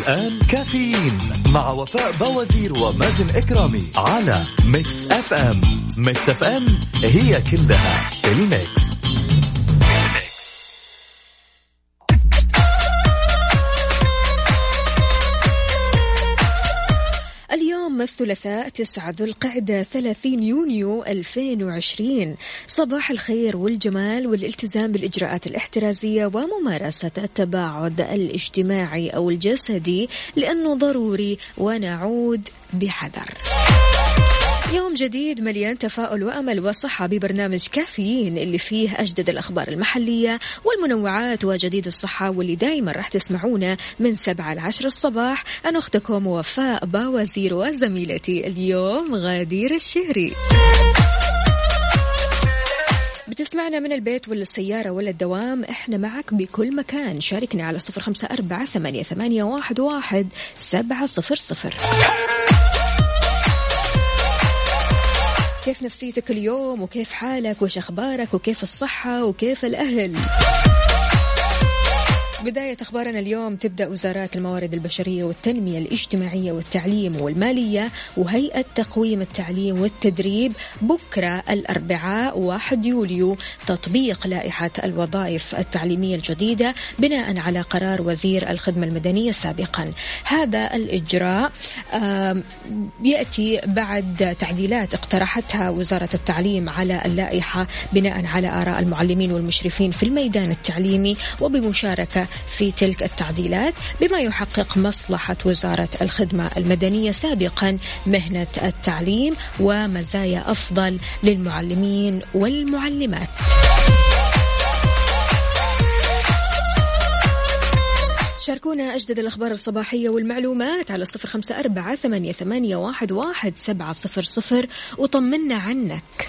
الآن كافيين مع وفاء بوازير ومازن إكرامي على Mix FM Mix FM هي كلها ال Mix. الثلاثاء 9 ذو القعدة 30 يونيو 2020 صباح الخير والجمال والالتزام بالإجراءات الاحترازية وممارسة التباعد الاجتماعي أو الجسدي لأنه ضروري ونعود بحذر. يوم جديد مليان تفاؤل وأمل وصحة ببرنامج كافيين اللي فيه أجدد الأخبار المحلية والمنوعات وجديد الصحة واللي دائما راح تسمعونا من سبعة لعشر الصباح. أنا أختكم وفاء باوزير وزميلتي اليوم غادير الشهري. بتسمعنا من البيت ولا السيارة ولا الدوام إحنا معك بكل مكان. شاركنا على صفر خمسة أربعة ثمانية, واحد سبعة صفر صفر. كيف نفسيتك اليوم؟ وكيف حالك؟ وش أخبارك؟ وكيف الصحة؟ وكيف الأهل؟ بداية أخبارنا اليوم تبدأ وزارات الموارد البشرية والتنمية الاجتماعية والتعليم والمالية وهيئة تقويم التعليم والتدريب بكرة الأربعاء 1 يوليو. تطبيق لائحة الوظائف التعليمية الجديدة بناء على قرار وزير الخدمة المدنية سابقا. هذا الإجراء يأتي بعد تعديلات اقترحتها وزارة التعليم على اللائحة بناء على آراء المعلمين والمشرفين في الميدان التعليمي وبمشاركة في تلك التعديلات بما يحقق مصلحة وزارة الخدمة المدنية سابقا مهنة التعليم ومزايا أفضل للمعلمين والمعلمات. شاركونا أجدد الأخبار الصباحية والمعلومات على صفر خمسة أربعة ثمانية, واحد سبعة صفر صفر وطمنا عنك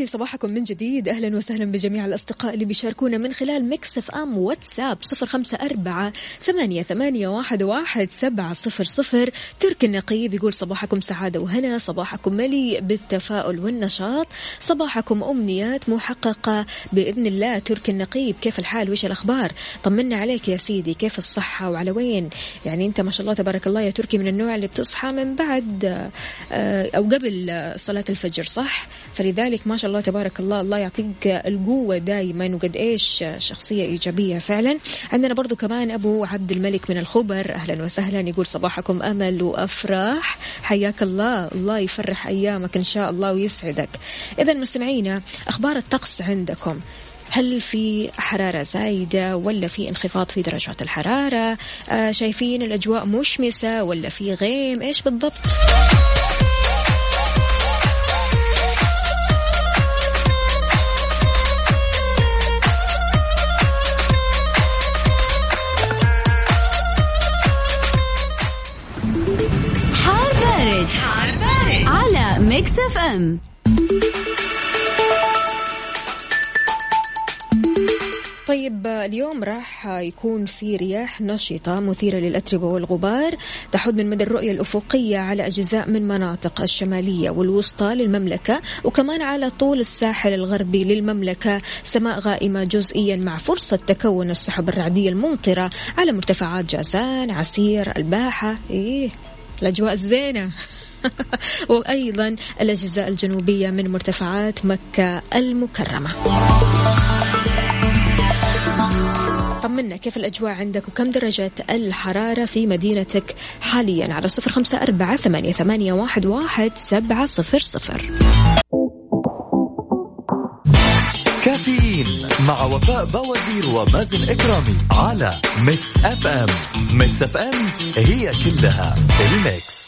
لي صباحكم من جديد. أهلا وسهلا بجميع الأصدقاء اللي بيشاركونا من خلال Mix FM واتساب صفر خمسة أربعة ثمانية, ثمانية واحد, واحد سبعة صفر صفر. ترك النقيب يقول صباحكم سعادة وهنا صباحكم مليء بالتفاؤل والنشاط. صباحكم أمنيات محققة بإذن الله. ترك النقيب كيف الحال؟ وش الأخبار؟ طمنا عليك يا سيدي كيف الصحة؟ وعلى وين؟ يعني أنت ما شاء الله تبارك الله يا تركي من النوع اللي بتصحى من بعد آه، أو قبل صلاة الفجر صح؟ فلذلك ما شاء الله تبارك الله. الله يعطيك القوة دائما وقد إيش شخصية إيجابية فعلا. عندنا برضو كمان أبو عبد الملك من الخبر. أهلا وسهلا يقول صباحكم أمل وأفراح. حياك الله. الله يفرح أيامك إن شاء الله ويسعدك. إذا مستمعينا أخبار الطقس عندكم. هل في حرارة زايدة ولا في انخفاض في درجات الحرارة؟ آه شايفين الأجواء مشمسة ولا في غيم؟ إيش بالضبط؟ Mix FM. طيب اليوم راح يكون في رياح نشطة مثيرة للأتربة والغبار تحد من مدى الرؤية الأفقية على أجزاء من مناطق الشمالية والوسطى للمملكة وكمان على طول الساحل الغربي للمملكة سماء غائمة جزئيا مع فرصة تكون السحب الرعدية الممطرة على مرتفعات جازان عسير الباحة. إيه الأجواء الزينة. وأيضا الأجزاء الجنوبية من مرتفعات مكة المكرمة. طمنا كيف الأجواء عندك وكم درجة الحرارة في مدينتك حاليا؟ على صفر خمسة أربعة ثمانية, ثمانية واحد, واحد سبعة صفر صفر. كافيين مع وفاء بوازير ومازن إكرامي على Mix FM. Mix FM هي كلها ال Mix.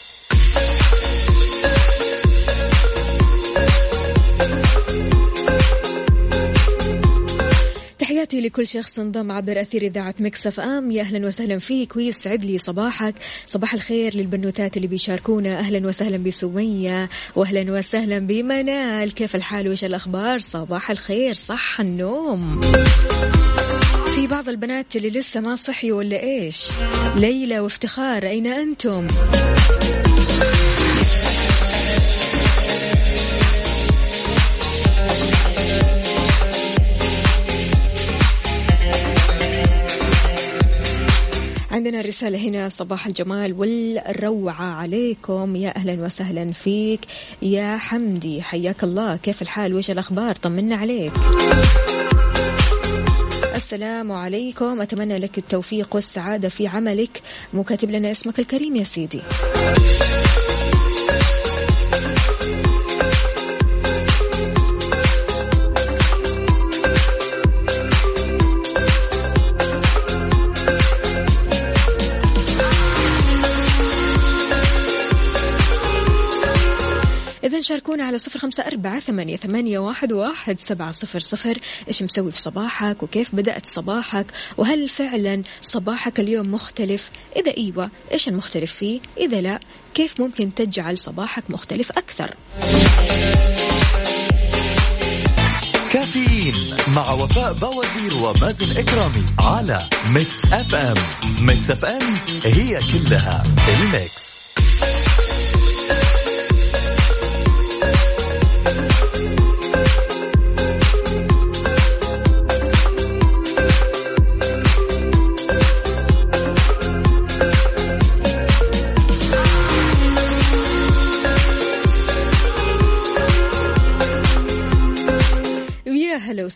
تحياتي لكل شخص انضم عبر أثير إذاعة Mix FM. يا أهلا وسهلا فيك. ويسعد لي صباحك. صباح الخير للبنوتات اللي بيشاركونا. أهلا وسهلا بسمية وأهلا وسهلا بمنال. كيف الحال؟ وإيش الأخبار؟ صباح الخير صح النوم. في بعض البنات اللي لسه ما صحيوا ولا إيش؟ ليلى وافتخار أين أنتم؟ عندنا رسالة هنا صباح الجمال والروعة عليكم. يا أهلا وسهلا فيك. يا حمدي حياك الله. كيف الحال؟ وإيش الأخبار؟ طمنا عليك. السلام عليكم. أتمنى لك التوفيق والسعادة في عملك. مو كاتب لنا اسمك الكريم يا سيدي. إذا شاركونا على صفر خمسة أربعة ثمانية, ثمانية واحد, واحد سبعة صفر صفر. إيش مسوي في صباحك وكيف بدأت صباحك؟ وهل فعلا صباحك اليوم مختلف؟ إذا إيوة إيش المختلف فيه؟ إذا لا كيف ممكن تجعل صباحك مختلف أكثر؟ كافيين مع وفاء بوازير ومازن إكرامي على Mix FM Mix FM هي كلها ال Mix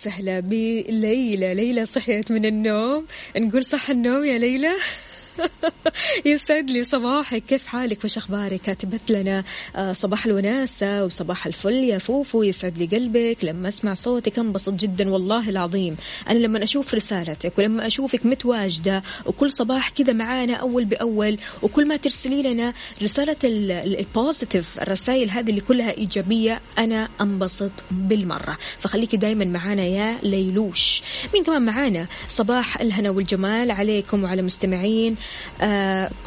وسهلا بليلى. ليلى صحيت من النوم. نقول صح النوم يا ليلى؟ يسعد لي صباحك. كيف حالك؟ وش أخبارك؟ كاتبت لنا آه، صباح الوناسة وصباح الفل يا فوفو. يسعد لي قلبك. لما أسمع صوتك أنبسط جدا والله العظيم. أنا لما أشوف رسالتك ولما أشوفك متواجدة وكل صباح كذا معانا أول بأول وكل ما ترسلي لنا رسالة ال- ال- positive الرسائل هذه اللي كلها إيجابية أنا أنبسط بالمرة. فخليكي دائما معانا يا ليلوش. مين كمان معانا؟ صباح الهنا والجمال عليكم وعلى مستمعين.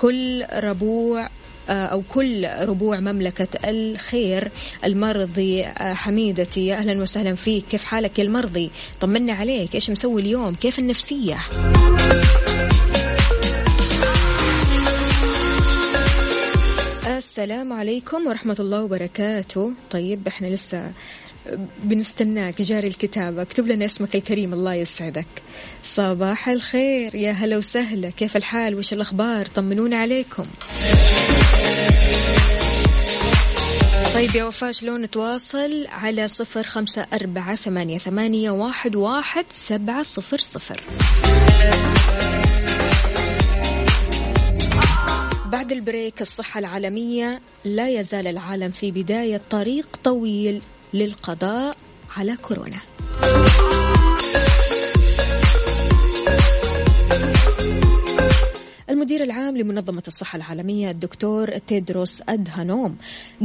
كل ربوع آه، أو كل ربوع مملكة الخير المرضي آه، حميدتي يا أهلا وسهلا فيك. كيف حالك يا المرضي؟ طمنا عليك. إيش مسوي اليوم؟ كيف النفسية؟ السلام عليكم ورحمة الله وبركاته. طيب إحنا لسه بنستناك جاري الكتابة اكتب لنا اسمك الكريم الله يسعدك. صباح الخير يا هلا وسهلا. كيف الحال؟ وش الأخبار؟ طمنونا عليكم. طيب يا وفاء شلون نتواصل على صفر خمسة أربعة ثمانية, ثمانية واحد, واحد سبعة صفر صفر. بعد البريك الصحة العالمية لا يزال العالم في بداية طريق طويل. للقضاء على كورونا. المدير العام لمنظمة الصحة العالمية الدكتور تيدروس أدهانوم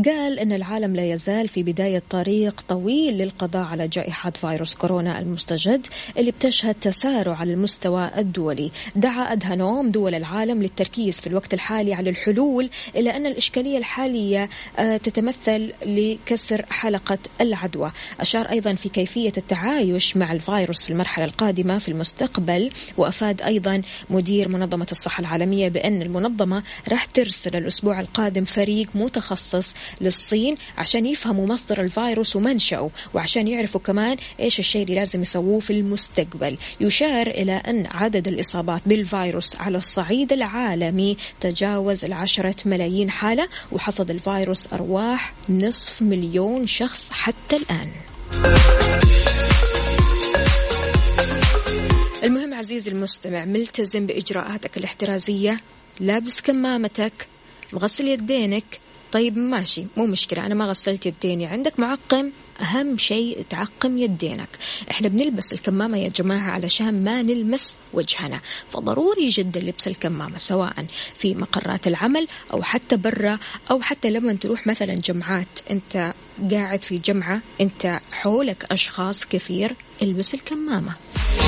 قال أن العالم لا يزال في بداية طريق طويل للقضاء على جائحة فيروس كورونا المستجد اللي بتشهد تسارع على المستوى الدولي. دعا أدهانوم دول العالم للتركيز في الوقت الحالي على الحلول إلى أن الإشكالية الحالية آه، تتمثل لكسر حلقة العدوى. أشار أيضا في كيفية التعايش مع الفيروس في المرحلة القادمة في المستقبل وأفاد أيضا مدير منظمة الصحة العالمية بأن المنظمة راح ترسل الأسبوع القادم فريق متخصص للصين عشان يفهموا مصدر الفيروس ومنشأه وعشان يعرفوا كمان إيش الشيء اللي لازم يسووه في المستقبل. يشار إلى أن عدد الإصابات بالفيروس على الصعيد العالمي تجاوز العشرة ملايين حالة وحصد الفيروس أرواح نصف مليون شخص حتى الآن. المهم عزيزي المستمع ملتزم بإجراءاتك الاحترازية لابس كمامتك مغسل يدينك. طيب ماشي مو مشكلة أنا ما غسلت يديني. عندك معقم؟ أهم شيء تعقم يدينك. إحنا بنلبس الكمامة يا جماعة علشان ما نلمس وجهنا. فضروري جدا لبس الكمامة سواء في مقرات العمل أو حتى برا أو حتى لما تروح مثلا جمعات. أنت قاعد في جمعة أنت حولك أشخاص كثير البس الكمامة.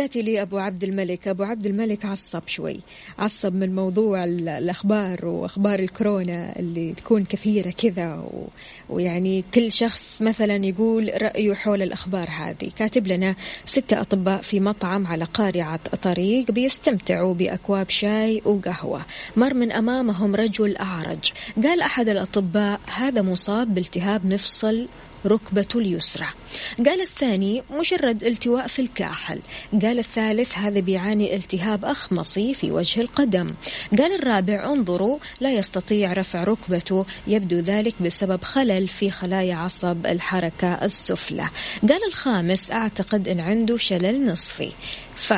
تحياتي لأبو عبد الملك. أبو عبد الملك عصب شوي. عصب من موضوع الأخبار وأخبار الكورونا اللي تكون كثيرة كذا و... ويعني كل شخص مثلا يقول رأيه حول الأخبار هذه. كاتب لنا ستة أطباء في مطعم على قارعة طريق بيستمتعوا بأكواب شاي وقهوة. مر من أمامهم رجل أعرج. قال أحد الأطباء هذا مصاب بالتهاب مفصل ركبته اليسرى. قال الثاني مجرد التواء في الكاحل. قال الثالث هذا بيعاني التهاب أخمصي في وجه القدم. قال الرابع انظروا لا يستطيع رفع ركبته. يبدو ذلك بسبب خلل في خلايا عصب الحركة السفلى. قال الخامس أعتقد أن عنده شلل نصفي. ف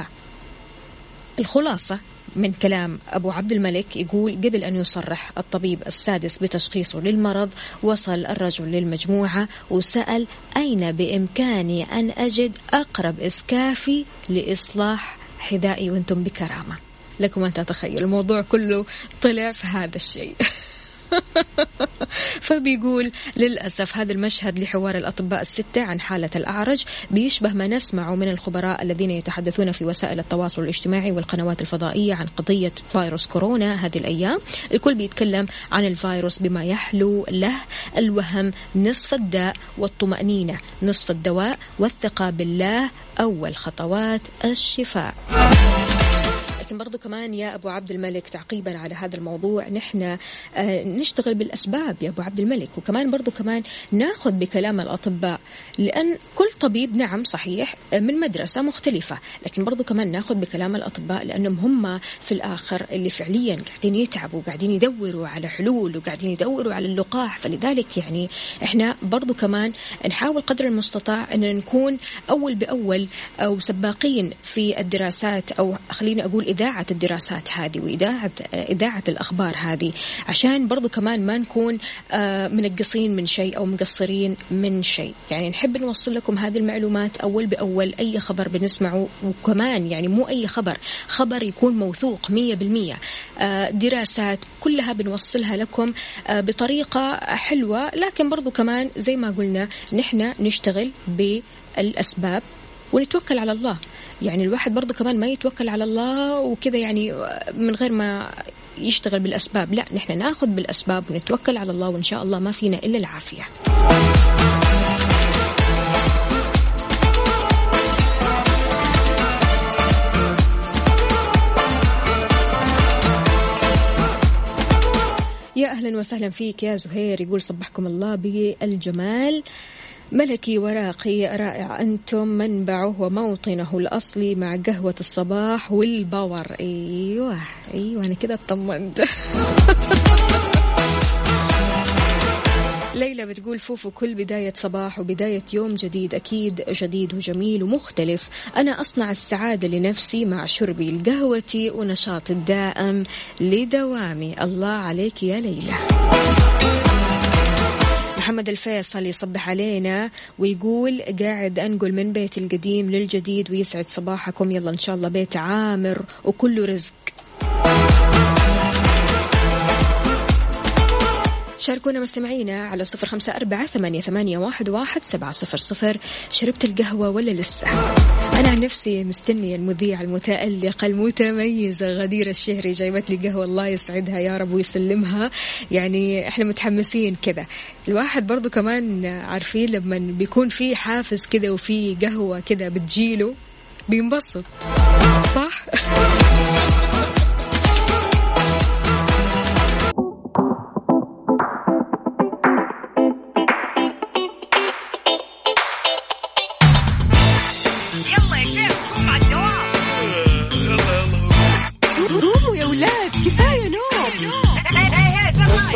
الخلاصة من كلام أبو عبد الملك يقول قبل أن يصرح الطبيب السادس بتشخيصه للمرض وصل الرجل للمجموعة وسأل أين بإمكاني أن أجد أقرب إسكافي لإصلاح حذائي وأنتم بكرامة. لكم أن تتخيل الموضوع كله طلع في هذا الشيء. فبيقول للأسف هذا المشهد لحوار الأطباء الستة عن حالة الأعرج بيشبه ما نسمعه من الخبراء الذين يتحدثون في وسائل التواصل الاجتماعي والقنوات الفضائية عن قضية فيروس كورونا هذه الأيام. الكل بيتكلم عن الفيروس بما يحلو له الوهم نصف الداء والطمأنينة نصف الدواء والثقة بالله أول خطوات الشفاء. لكن برضو كمان يا أبو عبد الملك تعقيبا على هذا الموضوع. نحن آه، نشتغل بالأسباب يا أبو عبد الملك. وكمان برضو كمان ناخذ بكلام الأطباء. لأن كل طبيب نعم صحيح آه، من مدرسة مختلفة. لكن برضو كمان ناخذ بكلام الأطباء لأنهم هم في الآخر اللي فعليا قاعدين يتعبوا وقاعدين يدوروا على حلول وقاعدين يدوروا على اللقاح. فلذلك يعني إحنا برضو كمان نحاول قدر المستطاع أن نكون أول بأول أو سباقين في الدراسات. أو خليني أقول إذا إذاعة الدراسات هذه وإذاعة إذاعة الأخبار هذه عشان برضو كمان ما نكون آه، منقصين من شيء أو مقصرين من شيء. يعني نحب نوصل لكم هذه المعلومات أول بأول أي خبر بنسمعه وكمان يعني مو أي خبر خبر يكون موثوق مية بالمية. آه، دراسات كلها بنوصلها لكم آه، بطريقة حلوة. لكن برضو كمان زي ما قلنا نحن نشتغل بالأسباب ونتوكل على الله. يعني الواحد برضه كمان ما يتوكل على الله وكذا يعني من غير ما يشتغل بالأسباب. لا نحن ناخذ بالأسباب ونتوكل على الله وإن شاء الله ما فينا إلا العافية. يا أهلا وسهلا فيك يا زهير يقول صبحكم الله بالجمال. ملكي وراقي رائع أنتم منبعه وموطنه الأصلي مع قهوة الصباح وال power. أيوة أيوة أنا كده اطمنت. ليلى بتقول فوفو كل بداية صباح وبداية يوم جديد أكيد جديد وجميل ومختلف. أنا أصنع السعادة لنفسي مع شربي لقهوتي ونشاطي الدائم لدوامي. الله عليك يا ليلى. محمد الفيصل يصبح علينا ويقول قاعد أنقل من بيتي القديم للجديد ويسعد صباحكم. يلا إن شاء الله بيت عامر وكله رزق. شاركونا مستمعينا على صفر خمسة أربعة ثمانية, ثمانية واحد, واحد سبعة صفر صفر. شربت القهوة ولا لسه؟ أنا عن نفسي مستنية المذيعة المتألقة المتميزة غديرة الشهري. جايبت لي قهوة الله يسعدها يا رب ويسلمها. يعني إحنا متحمسين كذا. الواحد برضو كمان عارفين لما بيكون في حافز كذا وفي قهوة كذا بتجيله بينبسط. صح؟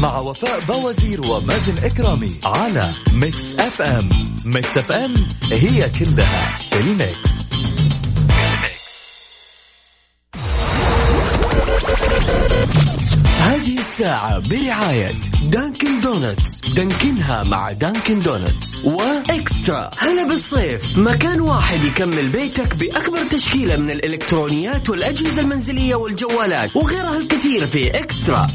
مع وفاء بوازير ومازن إكرامي على Mix FM Mix FM هي كلها في ال Mix. هذه الساعة برعاية Dunkin' Donuts دانكنها مع Dunkin' Donuts و eXtra. هلا بالصيف. مكان واحد يكمل بيتك بأكبر تشكيلة من الإلكترونيات والأجهزة المنزلية والجوالات. وغيرها الكثير في eXtra.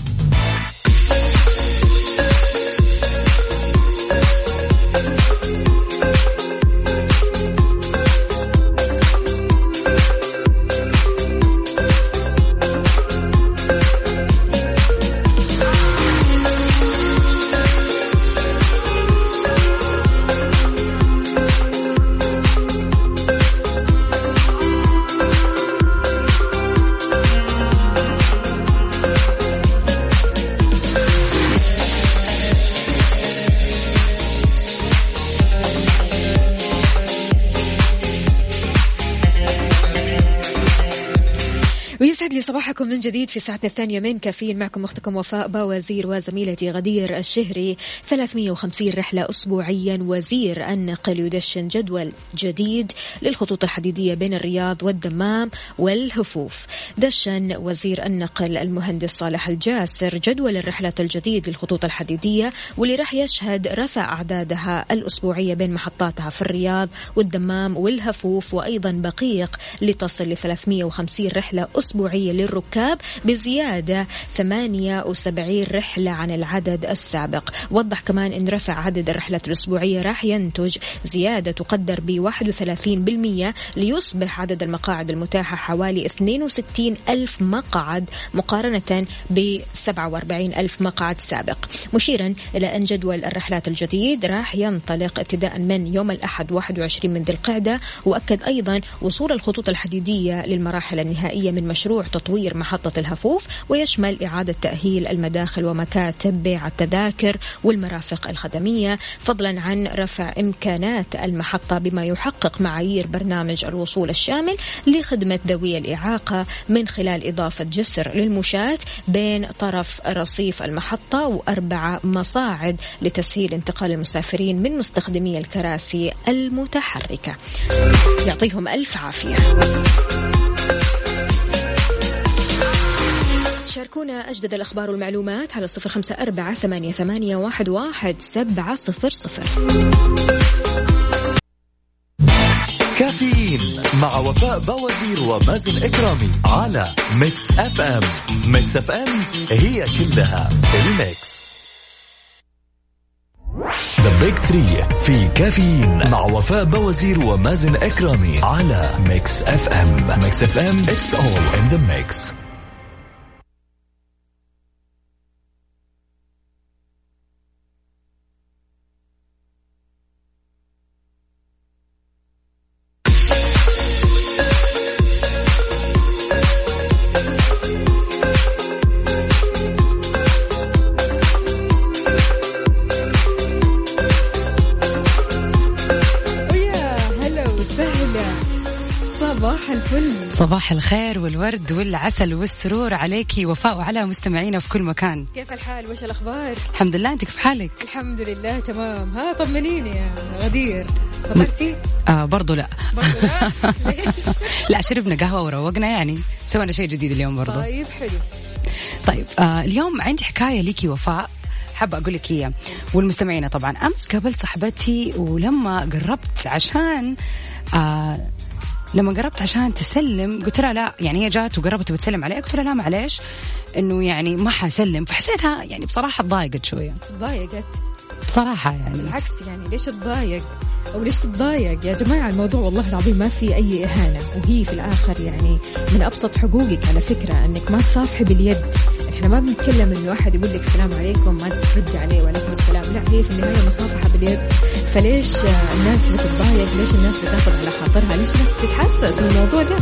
لي صباحكم من جديد في ساعتنا الثانية من كافيين. معكم أختكم وفاء باوزير وزميلتي غدير الشهري. 350 رحلة أسبوعيا وزير النقل يدشن جدول جديد للخطوط الحديدية بين الرياض والدمام والهفوف. دشن وزير النقل المهندس صالح الجاسر جدول الرحلات الجديد للخطوط الحديدية واللي راح يشهد رفع أعدادها الأسبوعية بين محطاتها في الرياض والدمام والهفوف وأيضا بقيق لتصل ل 350 رحلة أسبوعية للركاب بزيادة 78 رحلة عن العدد السابق. وضح كمان أن رفع عدد الرحلات الأسبوعية راح ينتج زيادة تقدر ب 31% ليصبح عدد المقاعد المتاحة حوالي 62 ألف مقعد مقارنة ب 47 ألف مقعد سابق. مشيرا إلى أن جدول الرحلات الجديد راح ينطلق ابتداء من يوم الأحد 21 من ذي القعدة وأكد أيضا وصول الخطوط الحديدية للمراحل النهائية من مشروع تطوير محطة الهفوف ويشمل إعادة تأهيل المداخل ومكاتب بيع التذاكر والمرافق الخدمية فضلا عن رفع إمكانات المحطة بما يحقق معايير برنامج الوصول الشامل لخدمة ذوي الإعاقة من خلال إضافة جسر للمشاة بين طرف رصيف المحطة وأربع مصاعد لتسهيل انتقال المسافرين من مستخدمي الكراسي المتحركة. يعطيهم ألف عافية. شاركونا أجدد الأخبار والمعلومات على صفر خمسة أربعة ثمانية, ثمانية واحد, واحد سبعة صفر صفر. كافيين مع وفاء باوزير ومازن إكرامي على Mix FM. Mix FM هي كلها ال mix. The Big Three في كافيين مع وفاء باوزير ومازن إكرامي على Mix FM. Mix FM it's all in the mix. صباح الخير والورد والعسل والسرور عليكي وفاء وعلى مستمعينا في كل مكان. كيف الحال؟ وش الأخبار؟ الحمد لله انت كيف حالك؟ الحمد لله تمام. ها طمنيني يا غدير. فطرتي؟ آه برضو لا. برضو لا؟ ليش؟ لا شربنا قهوة وروقنا يعني. سوينا شيء جديد اليوم برضو. طيب حلو. طيب آه اليوم عندي حكاية ليكي وفاء. حابة أقول لك إياه والمستمعين طبعا. أمس قابلت صاحبتي ولما قربت عشان آه لما قربت عشان تسلم قلت لها لا يعني هي جات وقربت بتسلم علي قلت لها لا معلش إنه يعني ما حسلم. فحسيتها يعني بصراحة تضايقت شوية. تضايقت بصراحة يعني. بالعكس يعني ليش تضايق أو ليش تتضايق؟ يا جماعة الموضوع والله العظيم ما في أي إهانة. وهي في الآخر يعني من أبسط حقوقك على فكرة إنك ما تصافحي باليد. إحنا ما بنتكلم إنه واحد يقول لك السلام عليكم ما ترد عليه وعليكم السلام. لا هي في النهاية مصافحة باليد. فليش الناس بتتضايق؟ ليش الناس بتاخذ على خاطرها؟ ليش الناس بتتحسس من الموضوع ده؟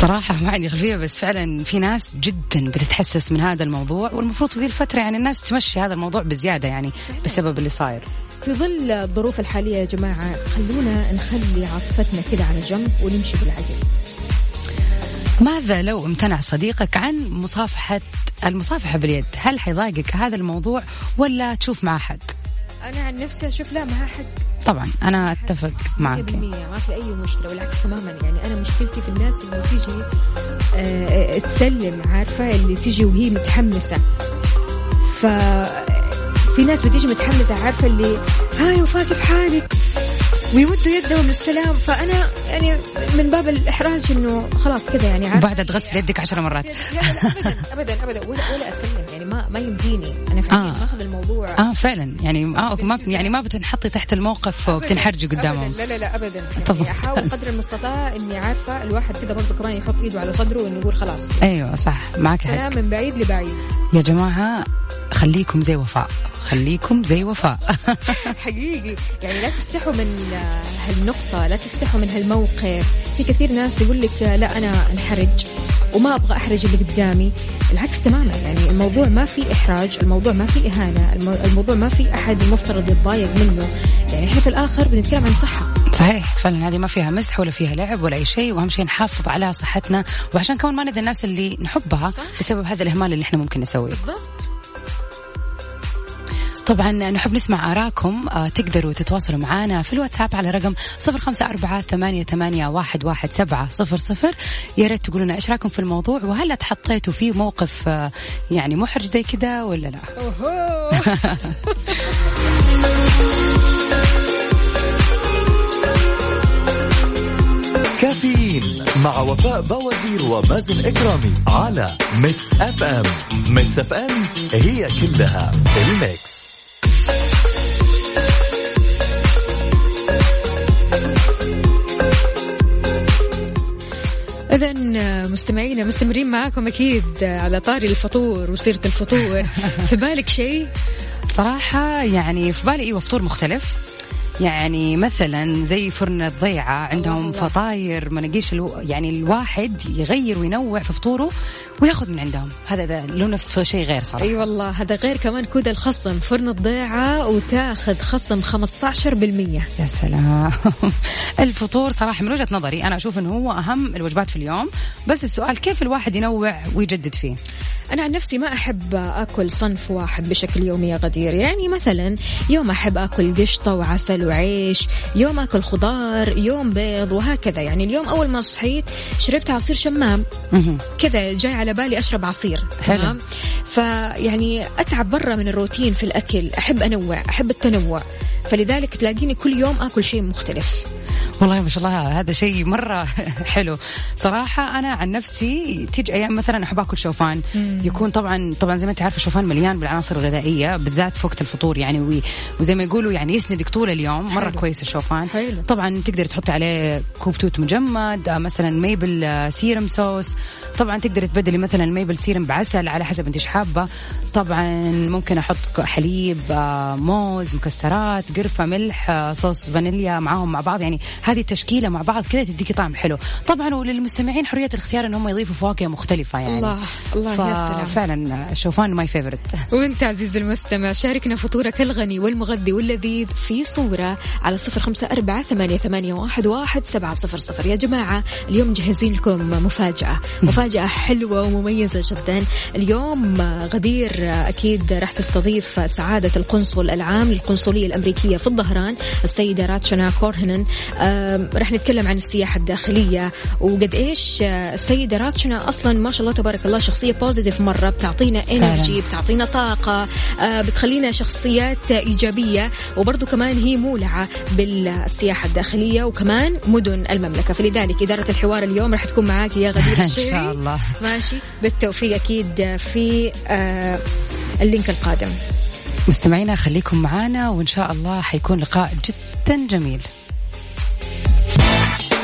صراحة ما عندي خلفية بس فعلا في ناس جدا بتتحسس من هذا الموضوع والمفروض في ذي الفترة يعني الناس تمشي هذا الموضوع بزيادة يعني بسبب اللي صاير. في ظل الظروف الحالية يا جماعة خلونا نخلي عاطفتنا كده على جنب ونمشي بالعقل ماذا لو امتنع صديقك عن مصافحة المصافحة باليد؟ هل حيضايقك هذا الموضوع ولا تشوف معاه حق؟ أنا عن نفسي أشوف لا معها حق. طبعا أنا أتفق 100% معك ما في أي مشكلة بالعكس تماما. يعني أنا مشكلتي في الناس اللي تيجي آه، تسلم عارفة؟ اللي تيجي وهي متحمسة. ف في ناس بتيجي متحمسة عارفة؟ اللي هاي وفاء كيف حالك. ويودوا يدهم للسلام. فأنا يعني من باب الإحراج إنه خلاص كذا يعني عارفة؟ وبعدها تغسل يدك عشر مرات. لا لا ابدا ابدا ابدا ولا ولا أسلم. ما ما يمديني أنا فعليا آه. ماخذ الموضوع. آه فعلا. يعني آه ما يعني ما بتنحطي تحت الموقف وبتنحرجي قدامهم. لا لا لا ابدا. طبعاً. يعني أحاول قدر المستطاع إني عارفة الواحد كذا برضه كمان يحط إيده على صدره وانه يقول خلاص. أيوه صح. معك حق. من بعيد لبعيد. يا جماعة خليكم زي وفاء. خليكم زي وفاء. حقيقي. يعني لا تستحوا من هالنقطة لا تستحوا من هالموقف. في كثير ناس يقول لك لا أنا أنحرج. وما أبغى أحرج اللي قدامي. العكس تماما. يعني الموضوع ما في إحراج الموضوع ما في المو- الموضوع ما في أحد المفترض يتضايق منه. يعني إحنا في الآخر بنتكلم عن صحة. صحيح فعلا هذه ما فيها مزح ولا فيها لعب ولا أي شيء وأهم شيء نحافظ على صحتنا. وعشان كمان ما ندى الناس اللي نحبها صح. بسبب هذا الإهمال اللي إحنا ممكن نسويه. بالضبط. طبعا نحب نسمع آراءكم آه، تقدروا تتواصلوا معنا في الواتساب على رقم صفر خمسة أربعة ثمانية, ثمانية واحد, واحد سبعة صفر صفر. يا ريت تقولوا لنا إيش رأيكم في الموضوع وهل اتحطيتوا في موقف آه، يعني محرج زي كذا ولا لا. كافيين مع وفاء باوزير ومازن إكرامي على Mix FM. Mix FM هي كلها ال mix. إذا مستمعينا مستمرين معاكم أكيد على طاري الفطور وسيرة الفطور. في بالك شيء؟ صراحة يعني في بالي أيوه فطور مختلف. يعني مثلا زي فرن الضيعة عندهم. فطاير مناقيش ألو... يعني الواحد يغير وينوع في فطوره وياخذ من عندهم. هذا له نفس شيء غير صراحة. أي والله هذا غير كمان كود الخصم. فرن الضيعة وتاخذ خصم 15% يا سلام. الفطور صراحة من وجهة نظري أنا أشوف أنه هو أهم الوجبات في اليوم. بس السؤال كيف الواحد ينوع ويجدد فيه؟ أنا عن نفسي ما أحب آكل صنف واحد بشكل يومي يا غدير. يعني مثلا يوم أحب آكل قشطة وعسل وعيش يوم آكل خضار يوم بيض وهكذا. يعني اليوم أول ما صحيت شربت عصير شمام. كذا جاي على بالي أشرب عصير. تمام؟ فيعني أتعب برا من الروتين في الأكل. أحب أنوع أحب التنوع. فلذلك تلاقيني كل يوم آكل شيء مختلف. والله ما شاء الله هذا شيء مرة حلو. صراحة أنا عن نفسي تيجي أيام مثلا أحب أكل شوفان. يكون طبعا طبعا زي ما أنت عارفة الشوفان مليان بالعناصر الغذائية بالذات في وقت الفطور يعني وي- وزي ما يقولوا يعني يسندك طول اليوم مرة حلو. كويس الشوفان. حلو. طبعا تقدر تحط عليه كوب توت مجمد آه، مثلا maple آه، syrup صوص طبعا تقدر تبدلي مثلا maple syrup بعسل على حسب أنت إيش حابة. طبعا ممكن أحط حليب آه، موز مكسرات قرفة ملح صوص فانيليا معاهم مع بعض. يعني هذه التشكيلة مع بعض كذا تديكي طعم حلو. طبعا وللمستمعين حرية الاختيار إن هم يضيفوا فواكه مختلفة يعني. الله الله يا سلام. فعلا شوفان my favorite وانت عزيزي المستمع شاركنا فطورك الغني والمغذي واللذيذ في صورة على صفر خمسة أربعة ثمانية, ثمانية واحد, واحد سبعة صفر صفر. يا جماعة اليوم مجهزين لكم مفاجأة. مفاجأة حلوة ومميزة جدا. اليوم غدير أكيد راح تستضيف سعادة القنصل العام للقنصلية الأمريكية في الظهران السيدة راتشنا كورهونن. راح نتكلم عن السياحة الداخلية. وقد إيش آه، السيدة راتشنا أصلا ما شاء الله تبارك الله شخصية positive مرة بتعطينا energy بتعطينا طاقة آه، بتخلينا شخصيات إيجابية. وبرضو كمان هي مولعة بالسياحة الداخلية وكمان مدن المملكة. فلذلك إدارة الحوار اليوم راح تكون معاك يا غدير الشهري إن شاء الله. ماشي. بالتوفيق أكيد في آه، ال link القادم. مستمعينا خليكم معانا وإن شاء الله حيكون لقاء جدا جميل.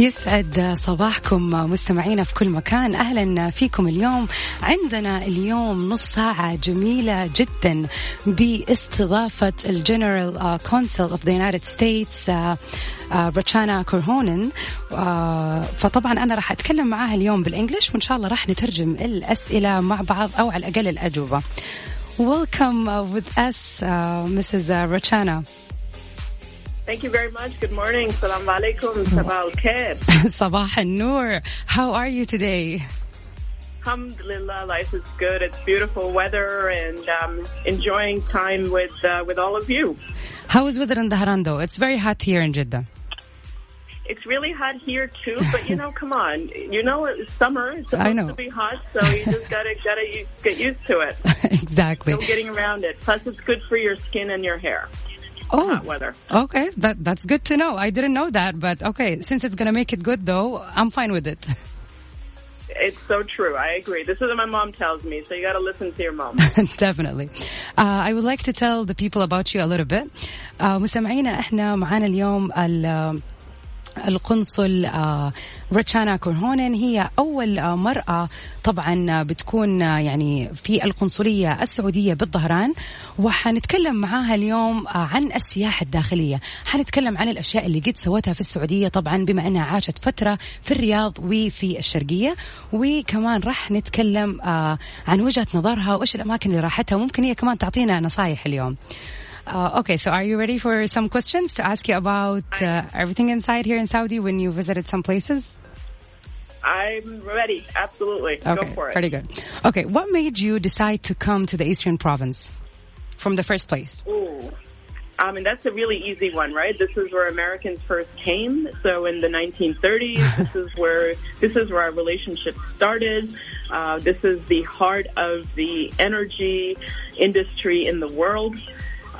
يسعد صباحكم مستمعينا في كل مكان أهلا فيكم اليوم عندنا اليوم نص ساعة جميلة جدا باستضافة ال General Consul of the United States رتشانا كورهونن فطبعا أنا راح أتكلم معاها اليوم بال English وإن شاء الله راح نترجم الأسئلة مع بعض أو على الأقل الأجوبة Welcome with us, uh, Mrs. Uh, Rachana. Thank you very much. Good morning. Salam alaikum. Sabah al khair. Sabah al-Noor. How are you today? Alhamdulillah, life is good. It's beautiful weather and um, enjoying time with uh, with all of you. How is weather in Dahran though? It's very hot here in Jeddah. It's really hot here too, but you know, come on. You know, it's summer. It's supposed I know. to be hot, so you just gotta gotta get used to it. exactly. No getting around it. Plus, it's good for your skin and your hair Oh, Hot weather. okay. That that's good to know. I didn't know that, but okay. Since it's gonna make it good though, I'm fine with it. It's so true. I agree. This is what my mom tells me, so you gotta listen to your mom. Definitely. Uh, I would like to tell the people about you a little bit. Uh, مستمعينا احنا معانا اليوم ال القنصل آه، رتشانا كورهونن هي أول آه، مرأة طبعا آه، بتكون يعني في القنصلية السعودية بالظهران. وحنتكلم معاها اليوم عن السياحة الداخلية. حنتكلم عن الأشياء اللي قد سوتها في السعودية طبعا بما أنها عاشت فترة في الرياض وفي الشرقية. وكمان راح نتكلم عن وجهة نظرها وإيش الأماكن اللي راحتها. وممكن هي كمان تعطينا نصايح اليوم. Uh, okay, so are you ready for some questions to ask you about uh, everything inside here in Saudi when you visited some places? I'm ready. Absolutely. Okay, Go for it. very good. Okay, what made you decide to come to the Eastern Province from the first place? Ooh. I mean, that's a really easy one, right? This is where Americans first came. So in the 1930s, this is where this is where our relationship started. Uh, this is the heart of the energy industry in the world.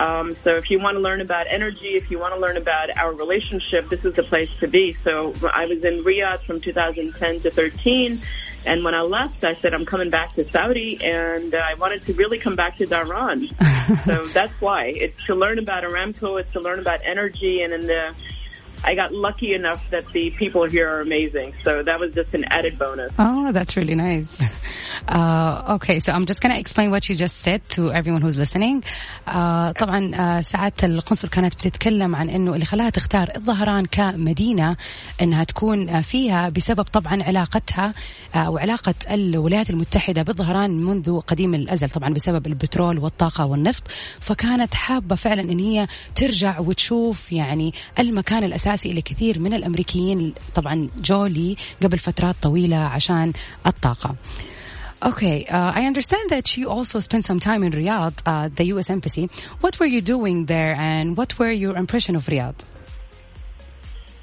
Um, so if you want to learn about energy, if you want to learn about our relationship, this is the place to be. So I was in Riyadh from 2010 to 13. And when I left, I said, I'm coming back to Saudi and uh, I wanted to really come back to Dhahran. so that's why. It's to learn about Aramco, it's to learn about energy and in the, I got lucky enough that the people here are amazing. So that was just an added bonus. Oh, that's really nice. Uh, okay, so I'm just going to explain what you just said to everyone who's listening. Uh, طبعا uh, ساعة القنصل كانت بتتكلم عن إنه اللي خلاها تختار الظهران كمدينة إنها تكون فيها بسبب طبعا علاقتها uh, وعلاقة الولايات المتحدة بالظهران منذ قديم الأزل طبعا بسبب البترول والطاقة والنفط فكانت حابة فعلا إن هي ترجع وتشوف يعني المكان الأساسي اللي كثير من الأمريكيين طبعا جولي قبل فترات طويلة عشان الطاقة. Okay, uh, I understand that you also spent some time in Riyadh, uh, the U.S. Embassy. What were you doing there, and what were your impression of Riyadh?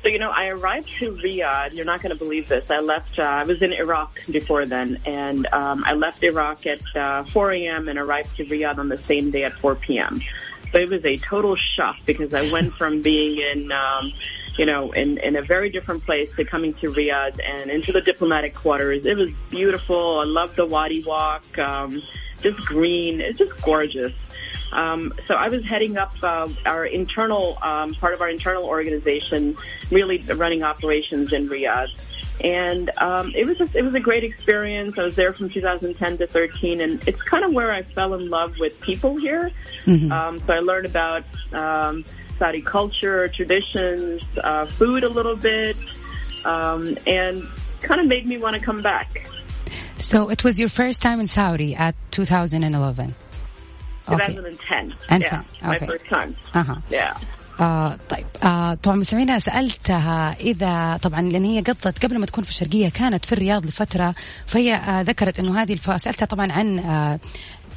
So, you know, I arrived to Riyadh. You're not going to believe this. I left, uh, I was in Iraq before then, and um, I left Iraq at uh, 4 a.m. and arrived to Riyadh on the same day at 4 p.m. So it was a total shock because I went from being in, um, you know, in, in a very different place to coming to Riyadh and into the diplomatic quarters. It was beautiful. I loved the Wadi Walk, um, just green. It's just gorgeous. Um, so I was heading up uh, our internal um, part of our internal organization, really running operations in Riyadh. And um, it was just, it was a great experience. I was there from 2010 to 13, and it's kind of where I fell in love with people here. Um, so I learned about um, Saudi culture, traditions, uh, food a little bit, um, and kind of made me want to come back. So it was your first time in Saudi at 2011. Okay. 2010. And yeah, 10, my okay. first time. Uh-huh. Yeah. آه طيب آه طبعا مستمعينا سالتها اذا طبعا لان هي قضت قبل ما تكون في الشرقيه كانت في الرياض لفتره فهي آه ذكرت انه هذه الف... سالتها طبعا عن آه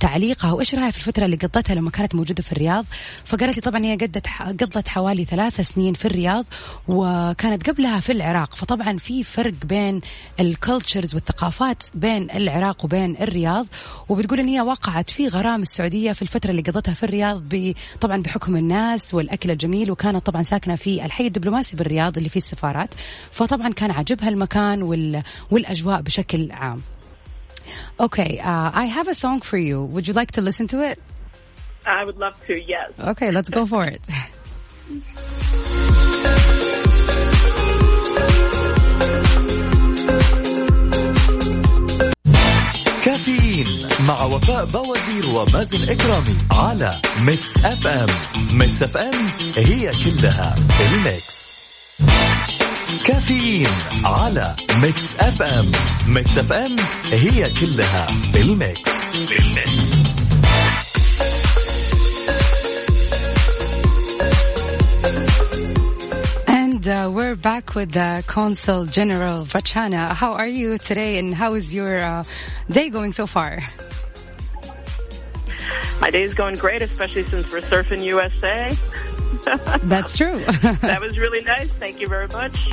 تعليقها وإيش رايها في الفترة اللي قضتها لما كانت موجودة في الرياض؟ فقالت لي طبعا هي قضت قضت حوالي ثلاث سنين في الرياض وكانت قبلها في العراق. فطبعا في فرق بين الكالتشرز والثقافات بين العراق وبين الرياض. وبتقول إن هي وقعت في غرام السعودية في الفترة اللي قضتها في الرياض طبعا بحكم الناس والأكل الجميل وكانت طبعا ساكنة في الحي الدبلوماسي بالرياض اللي فيه السفارات. فطبعا كان عجبها المكان والأجواء بشكل عام. Okay, uh, I have a song for you. Would you like to listen to it? I would love to, yes. Okay, let's go for it. كافيين مع وفاء بوازير ومازن اكرامي على ميكس اف ام ميكس اف ام هي كلها الميكس كافيين على ميكس اف ام ميكس اف ام هي كلها بالميكس بالميكس And uh, we're back with the Consul General Vachana. How are you today and how is your uh, day going so far? My day is going great, especially since we're surfing USA. That's true. that was really nice. Thank you very much.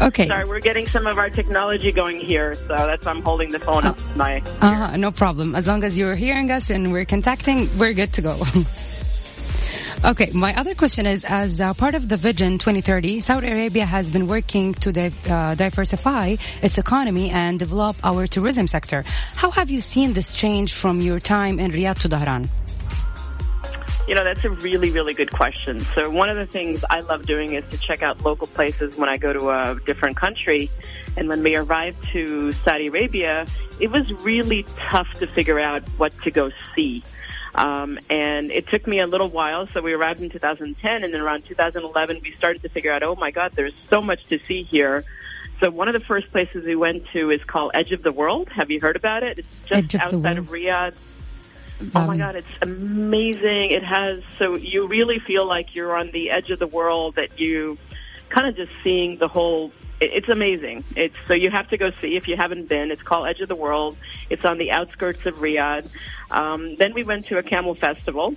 Okay. Sorry, we're getting some of our technology going here, so that's why I'm holding the phone up my. Uh, no problem. As long as you're hearing us and we're contacting, we're good to go. Okay, my other question is, as uh, part of the Vision 2030, Saudi Arabia has been working to di- uh, diversify its economy and develop our tourism sector. How have you seen this change from your time in Riyadh to Dhahran? You know, that's a really, really good question. So one of the things I love doing is to check out local places when I go to a different country. And when we arrived to Saudi Arabia, it was really tough to figure out what to go see. Um, and it took me a little while. So we arrived in 2010, and then around 2011, we started to figure out, oh my God, there's so much to see here. So one of the first places we went to is called Edge of the World. Have you heard about it? It's just Edge of outside of Riyadh. Oh my Um, God, it's amazing. It has, so you really feel like you're on the edge of the world that you kind of just seeing the whole, it- it's amazing. It's, so you have to go see if you haven't been. It's called Edge of the World. It's on the outskirts of Riyadh. Um, then we went to a camel festival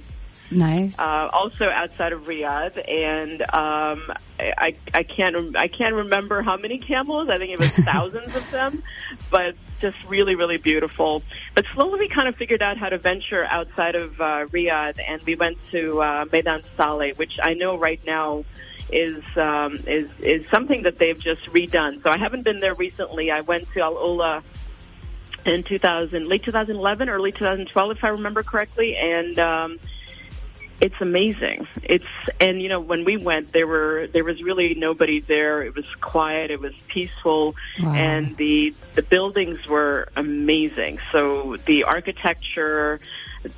Nice. uh, also outside of Riyadh, and um, I, I can't I can't remember how many camels. I think it was thousands of them, but just really really beautiful. But slowly we kind of figured out how to venture outside of uh, Riyadh, and we went to uh, Meydan Saleh, which I know right now is um, is is something that they've just redone. So I haven't been there recently. I went to Al Ula in 2000, late 2011, early 2012, if I remember correctly, and um, it's amazing. It's and you know when we went, there were there was really nobody there. It was quiet. It was peaceful, Wow. and the the buildings were amazing. So the architecture.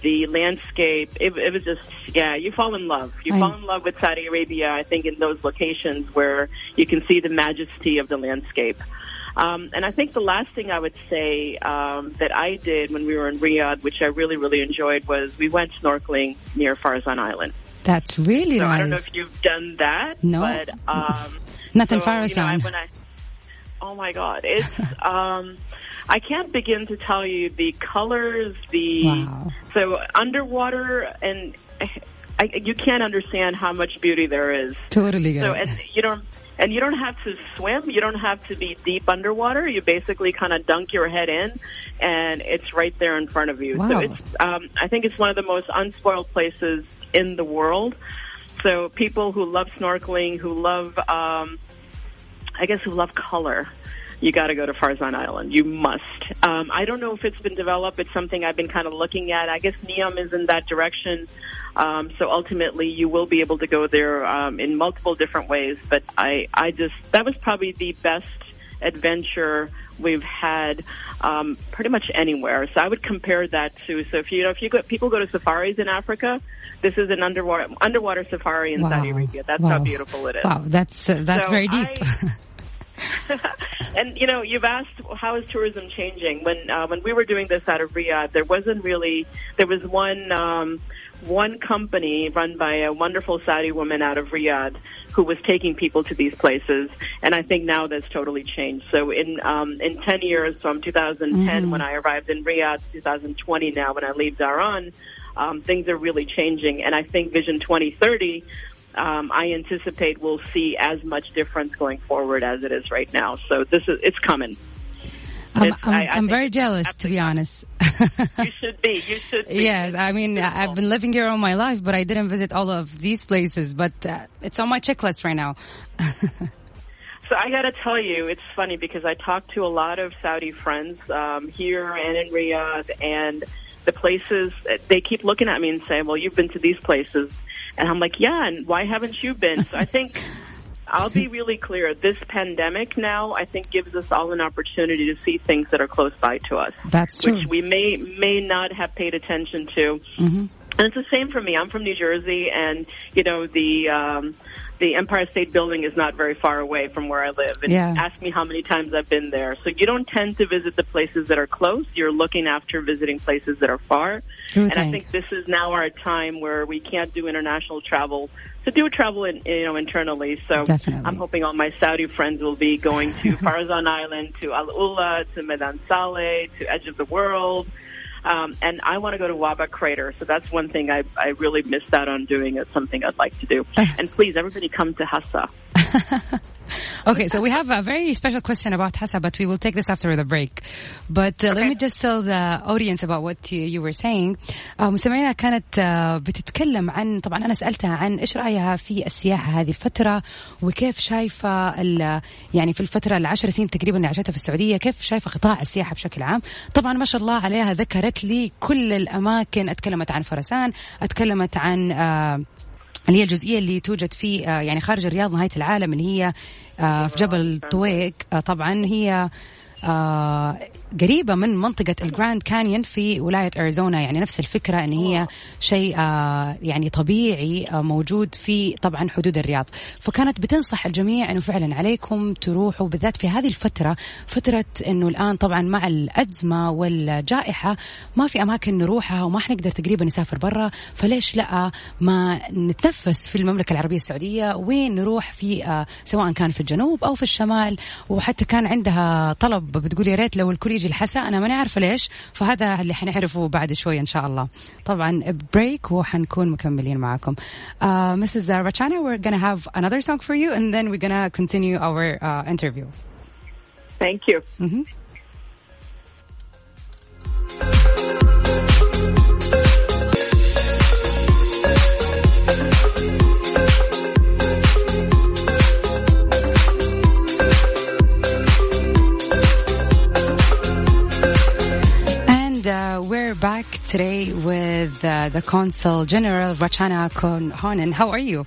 The landscape, it, it was just, yeah, you fall in love. You I- fall in love with Saudi Arabia, I think, in those locations where you can see the majesty of the landscape. Um, and I think the last thing I would say um, that I did when we were in Riyadh, which I really, really enjoyed, was we went snorkeling near Farzan Island. That's really So nice. I don't know if you've done that, No. but um, Not in so, you know, I- Farazan. when I, oh my God, it's um, I can't begin to tell you the colors, the Wow. so underwater, and I, you can't understand how much beauty there is. Totally So it. and you don't and you don't have to swim. You don't have to be deep underwater. You basically kind of dunk your head in, and it's right there in front of you. Wow. So it's um, I think it's one of the most unspoiled places in the world. So people who love snorkeling, who love, um, I guess, who love color. You got to go to Farzan Island. You must. Um, I don't know if it's been developed. It's something I've been kind of looking at. I guess Neom is in that direction. Um, so ultimately, you will be able to go there um, in multiple different ways. But I, I just that was probably the best adventure we've had um, pretty much anywhere. So I would compare that to. So if you know if you go, people go to safaris in Africa, this is an underwater underwater safari in Saudi Arabia. That's how beautiful it is. Wow, that's uh, that's So very deep. I- and you know, you've asked how is tourism changing. When uh, when we were doing this out of Riyadh, there wasn't really there was one um, one company run by a wonderful Saudi woman out of Riyadh who was taking people to these places, and I think now that's totally changed. So in um, in ten years from 2010 when I arrived in Riyadh, 2020 now when I leave Dhahran, um, things are really changing, and I think Vision 2030 um, I anticipate we'll see as much difference going forward as it is right now. So this is it's coming. I'm, It's- I'm, I- I I'm very jealous, to be honest. You should be. You should be. Yes, I mean, Beautiful. I've been living here all my life, but I didn't visit all of these places. But uh, it's on my checklist right now. So I got to tell you, it's funny because I talk to a lot of Saudi friends um, here and in Riyadh, and the places they keep looking at me and saying, "Well, you've been to these places," and I'm like, "Yeah, and why haven't you been?" So I think. I'll be really clear. This pandemic now, I think, gives us all an opportunity to see things that are close by to us, That's true. which we may may not have paid attention to. Mhm. And it's the same for me. I'm from New Jersey, and you know the um, the Empire State Building is not very far away from where I live. And Yeah. ask me how many times I've been there. So you don't tend to visit the places that are close. You're looking after visiting places that are far. True and I think this is now our time where we can't do international travel. To do travel, in, you know, internally. So Definitely. I'm hoping all my Saudi friends will be going to Farazan Island, to Al Ula, to Medan Saleh, to Edge of the World. Um, and I want to go to Waba Crater, so that's one thing I, I really missed out on doing. It's something I'd like to do. and please, everybody come to Hassa. Okay, so we have a very special question about Hassa, but we will take this after the break. But uh, let me just tell the audience about what you, you were saying. Uh, مستمعينا كانت uh, بتتكلم عن طبعا أنا سألتها عن إيش رأيها في السياحة هذه الفترة وكيف شايفة ال- يعني في الفترة العشر سنين تقريبا اللي عاشتها في السعودية كيف شايفة قطاع السياحة بشكل عام طبعا ما شاء الله عليها ذكرت لي كل الأماكن أتكلمت عن فرسان أتكلمت عن آه اللي هي الجزئية اللي توجد في آه، يعني خارج الرياض نهاية العالم اللي هي آه، في جبل طويق آه، طبعا هي قريبة من منطقة الجراند كانيون في ولاية أريزونا. يعني نفس الفكرة أن هي شيء آه، يعني طبيعي آه، موجود في طبعا حدود الرياض. فكانت بتنصح الجميع أنه فعلا عليكم تروحوا بالذات في هذه الفترة. فترة أنه الآن طبعا مع الأزمة والجائحة ما في أماكن نروحها وما حنقدر تقريبا نسافر برا. فليش لا ما نتنفس في المملكة العربية السعودية؟ وين نروح في آه، سواء كان في الجنوب أو في الشمال؟ وحتى كان عندها طلب بتقول يا ريت لو الكل يجي الحسا أنا ماني عارفة ليش فهذا اللي حنعرفه بعد شوي إن شاء الله طبعا بريك وحنكون مكملين معكم uh, Mrs. Rachana we're gonna have another song for you and then we're gonna continue our uh, interview Thank you. Mhm. And we're back today with uh, the Consul General Rachana Honan. How are you?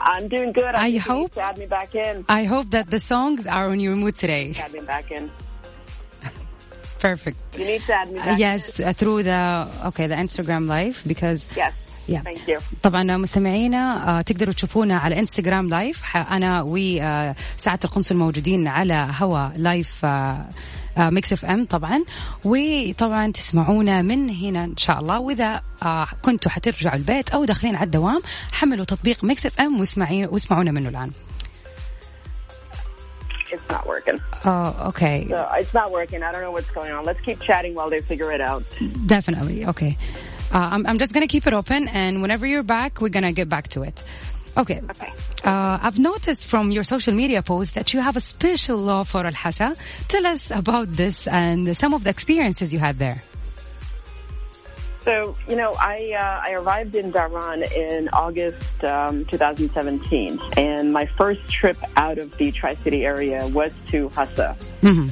I'm doing good. I think you hope- need to add me back in. I hope that the songs are on your mood today. Add me back in. Perfect. You need to add me back yes, uh, through the okay the Instagram live because in. Yes. Yeah. Thank you. طبعا مستمعينا آه، تقدروا تشوفونا على انستغرام لايف ح- انا وسعاده القنصل موجودين على هوا لايف ميكس اف ام طبعا وطبعا تسمعونا من هنا ان شاء الله واذا آه، كنتوا حترجعوا البيت أو داخلين على الدوام حملوا تطبيق Mix FM واسمعونا منه الان It's not working. آه أوكي So it's not working. I don't know what's going on. Let's keep chatting while they figure it out. Definitely. Okay. Uh, I'm, I'm just going to keep it open, and whenever you're back, we're going to get back to it. Okay. Okay. Uh, I've noticed from your social media posts that you have a special love for Al Hassa. Tell us about this and some of the experiences you had there. So, you know, I uh, I arrived in Dhahran in August um, 2017, and my first trip out of the Tri City area was to Hassa.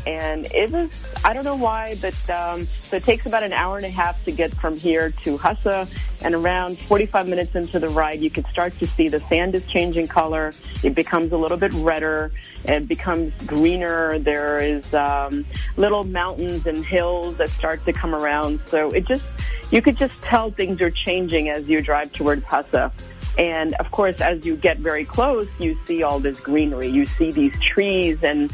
And it was, I don't know why, but um, so it takes about an hour and a half to get from here to Hassa, and around 45 minutes into the ride, you can start to see the sand is changing color. It becomes a little bit redder. It becomes greener. There is um, little mountains and hills that start to come around. So it just, you could just tell things are changing as you drive towards Hassa. And of course, as you get very close, you see all this greenery. You see these trees and,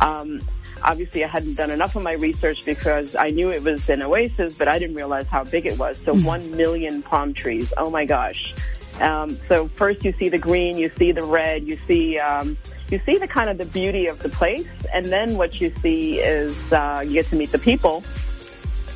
um, obviously I hadn't done enough of my research because I knew it was an oasis, but I didn't realize how big it was. So one million palm trees. Oh my gosh. Um, so first you see the green, you see the red, you see, um, you see the kind of the beauty of the place. And then what you see is, uh, you get to meet the people.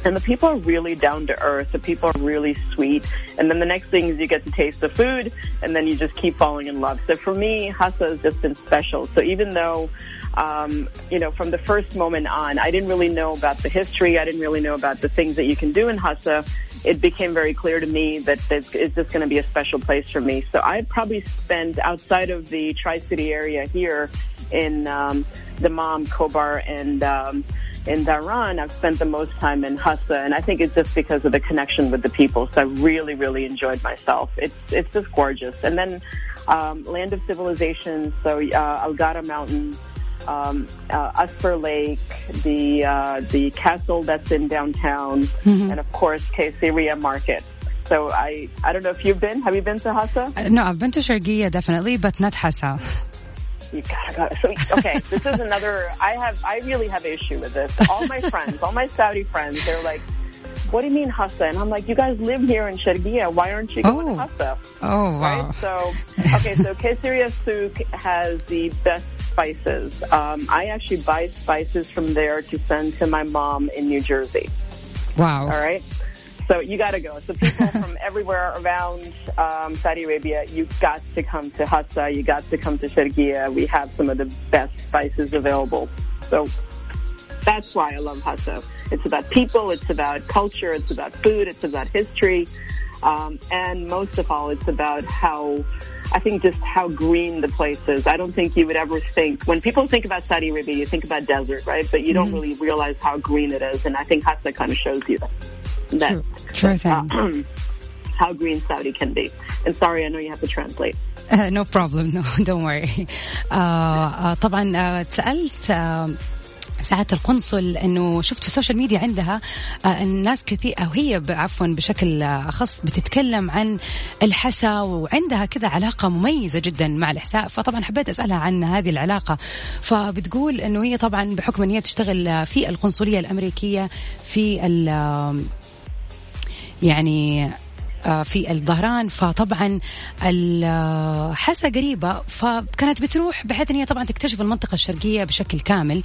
And the people are really down to earth. The people are really sweet. And then the next thing is you get to taste the food and then you just keep falling in love. So for me, Hassa has just been special. So even though, um, you know, from the first moment on, I didn't really know about the history. I didn't really know about the things that you can do in Hassa. It became very clear to me that it's, it's just going to be a special place for me. So I probably spent outside of the Tri-City area here in um, the Mom, Kobar, and um, in Dhahran, I've spent the most time in Hassa, and I think it's just because of the connection with the people. So I really, really enjoyed myself. It's it's just gorgeous. And then um, Land of Civilization, so uh, Algara Mountains, um, uh, Asper Lake, the uh, the castle that's in downtown, and of course Caesarea Market. So I I don't know if you've been. Have you been to Hassa? Uh, no, I've been to Sharqiyya definitely, but not Hassa. You gotta go. So okay, this is another. I have. I really have an issue with this. All my friends, all my Saudi friends, they're like, "What do you mean Hassa?" And I'm like, "You guys live here in Sharqiyya. Why aren't you going Oh. to Hassa?" Oh, wow. Right. So okay. So Caesarea Souk has the best spices. Um, I actually buy spices from there to send to my mom in New Jersey. Wow. All right. So you got to go. So people from everywhere around um, Saudi Arabia, you got to come to Hassa. You got to come to Sharqiyya. We have some of the best spices available. So that's why I love Hassa. It's about people. It's about culture. It's about food. It's about history. Um, and most of all, it's about how, I think just how green the place is. I don't think you would ever think, when people think about Saudi Arabia, you think about desert, right? But you don't really realize how green it is. And I think Hassa kind of shows you that. that Sure, sure thing. uh, how green Saudi can be. And sorry, I know you have to translate. Uh, no problem no don't worry uh, uh, طبعا uh, تسألت uh, ساعات القنصل إنه شفت في السوشيال ميديا عندها آه، الناس كثير أو هي عفوا بشكل اخص بتتكلم عن الحسا وعندها كذا علاقة مميزة جدا مع الإحساء. فطبعا حبيت أسألها عن هذه العلاقة. فبتقول إنه هي طبعا بحكم إن هي بتشتغل في القنصلية الأمريكية في ال- يعني في الظهران. فطبعا الحاسة قريبة فكانت بتروح بحيث إن هي طبعا تكتشف المنطقة الشرقية بشكل كامل.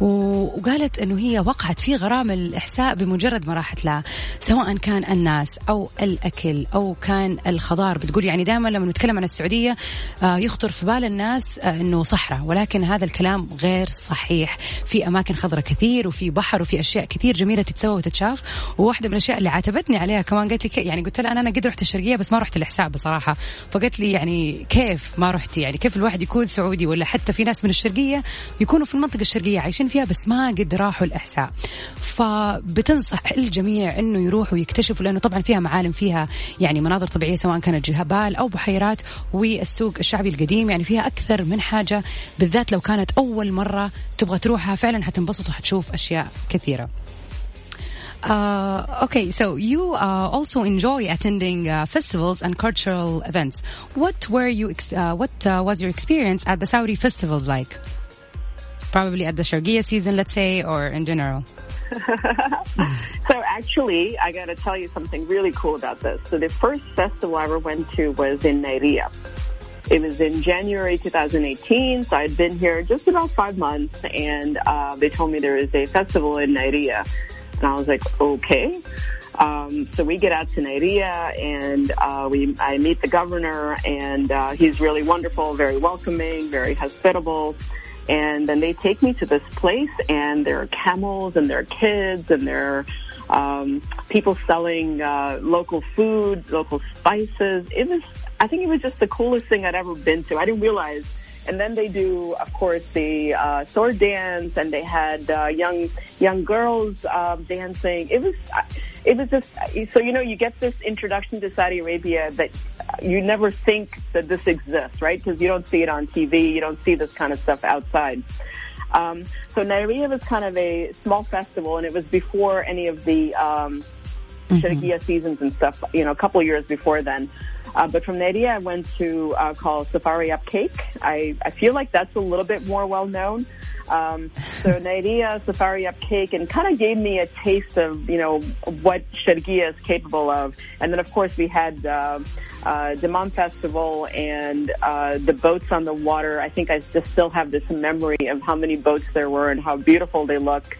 وقالت إنه هي وقعت في غرام الإحساء بمجرد ما راحت لها سواء كان الناس أو الأكل أو كان الخضار. بتقول يعني دائما لما نتكلم عن السعودية آه، يخطر في بال الناس آه، إنه صحراء. ولكن هذا الكلام غير صحيح. في أماكن خضراء كثير وفي بحر وفي أشياء كثير جميلة تتسوى وتتشاف. وواحدة من الأشياء اللي عاتبتني عليها كمان قالت لي يعني قلت لها أنا أنا قد رحت الشرقية بس ما رحت الإحساء بصراحة. فقالت لي يعني كيف ما رحتي يعني كيف الواحد يكون سعودي ولا حتى في ناس من الشرقية يكونوا في المنطقة الشرقية عايشين فيها بس ما قد راحوا الإحساء. فبتنصح الجميع إنه يروحوا يكتشفوا لأنه طبعا فيها معالم فيها يعني مناظر طبيعية سواء كانت جبال أو بحيرات والسوق الشعبي القديم. يعني فيها أكثر من حاجة بالذات لو كانت أول مرة تبغى تروحها فعلا حتنبسط وحتشوف أشياء كثيرة. Uh, okay, so you uh, also enjoy attending uh, festivals and cultural events. What were you? Uh, what uh, was your experience at the Saudi festivals like? Probably at the Sharqiyya season, let's say, or in general. So actually, I got to tell you something really cool about this. So the first festival I ever went to was in Nairia. It was in January 2018, so I'd been here just about five months, and uh, they told me there is a festival in Nairia, and I was like, okay. Um, so we get out to Nairia, and uh, we I meet the governor, and uh, he's really wonderful, very welcoming, very hospitable. And then they take me to this place, and there are camels, and there are kids, and there are um, people selling uh, local food, local spices. It was, I think, it was just the coolest thing I'd ever been to. I didn't realize. And then they do, of course, the uh, sword dance, and they had uh, young young girls um, dancing. It was, it was just so you know you get this introduction to Saudi Arabia that you never think that this exists, right? Because you don't see it on TV, you don't see this kind of stuff outside. Um, so Nairia was kind of a small festival, and it was before any of the um, Shirkiya seasons and stuff. You know, a couple of years before then. Uh, but from Nadia, I went to uh, called Safari Up Cake. I, I feel like that's a little bit more well known. Um, so Nadia Safari Up Cake and kind of gave me a taste of, you know, what Shargia is capable of. And then of course we had, uh, uh, Daman Festival and, uh, the boats on the water. I think I just still have this memory of how many boats there were and how beautiful they look,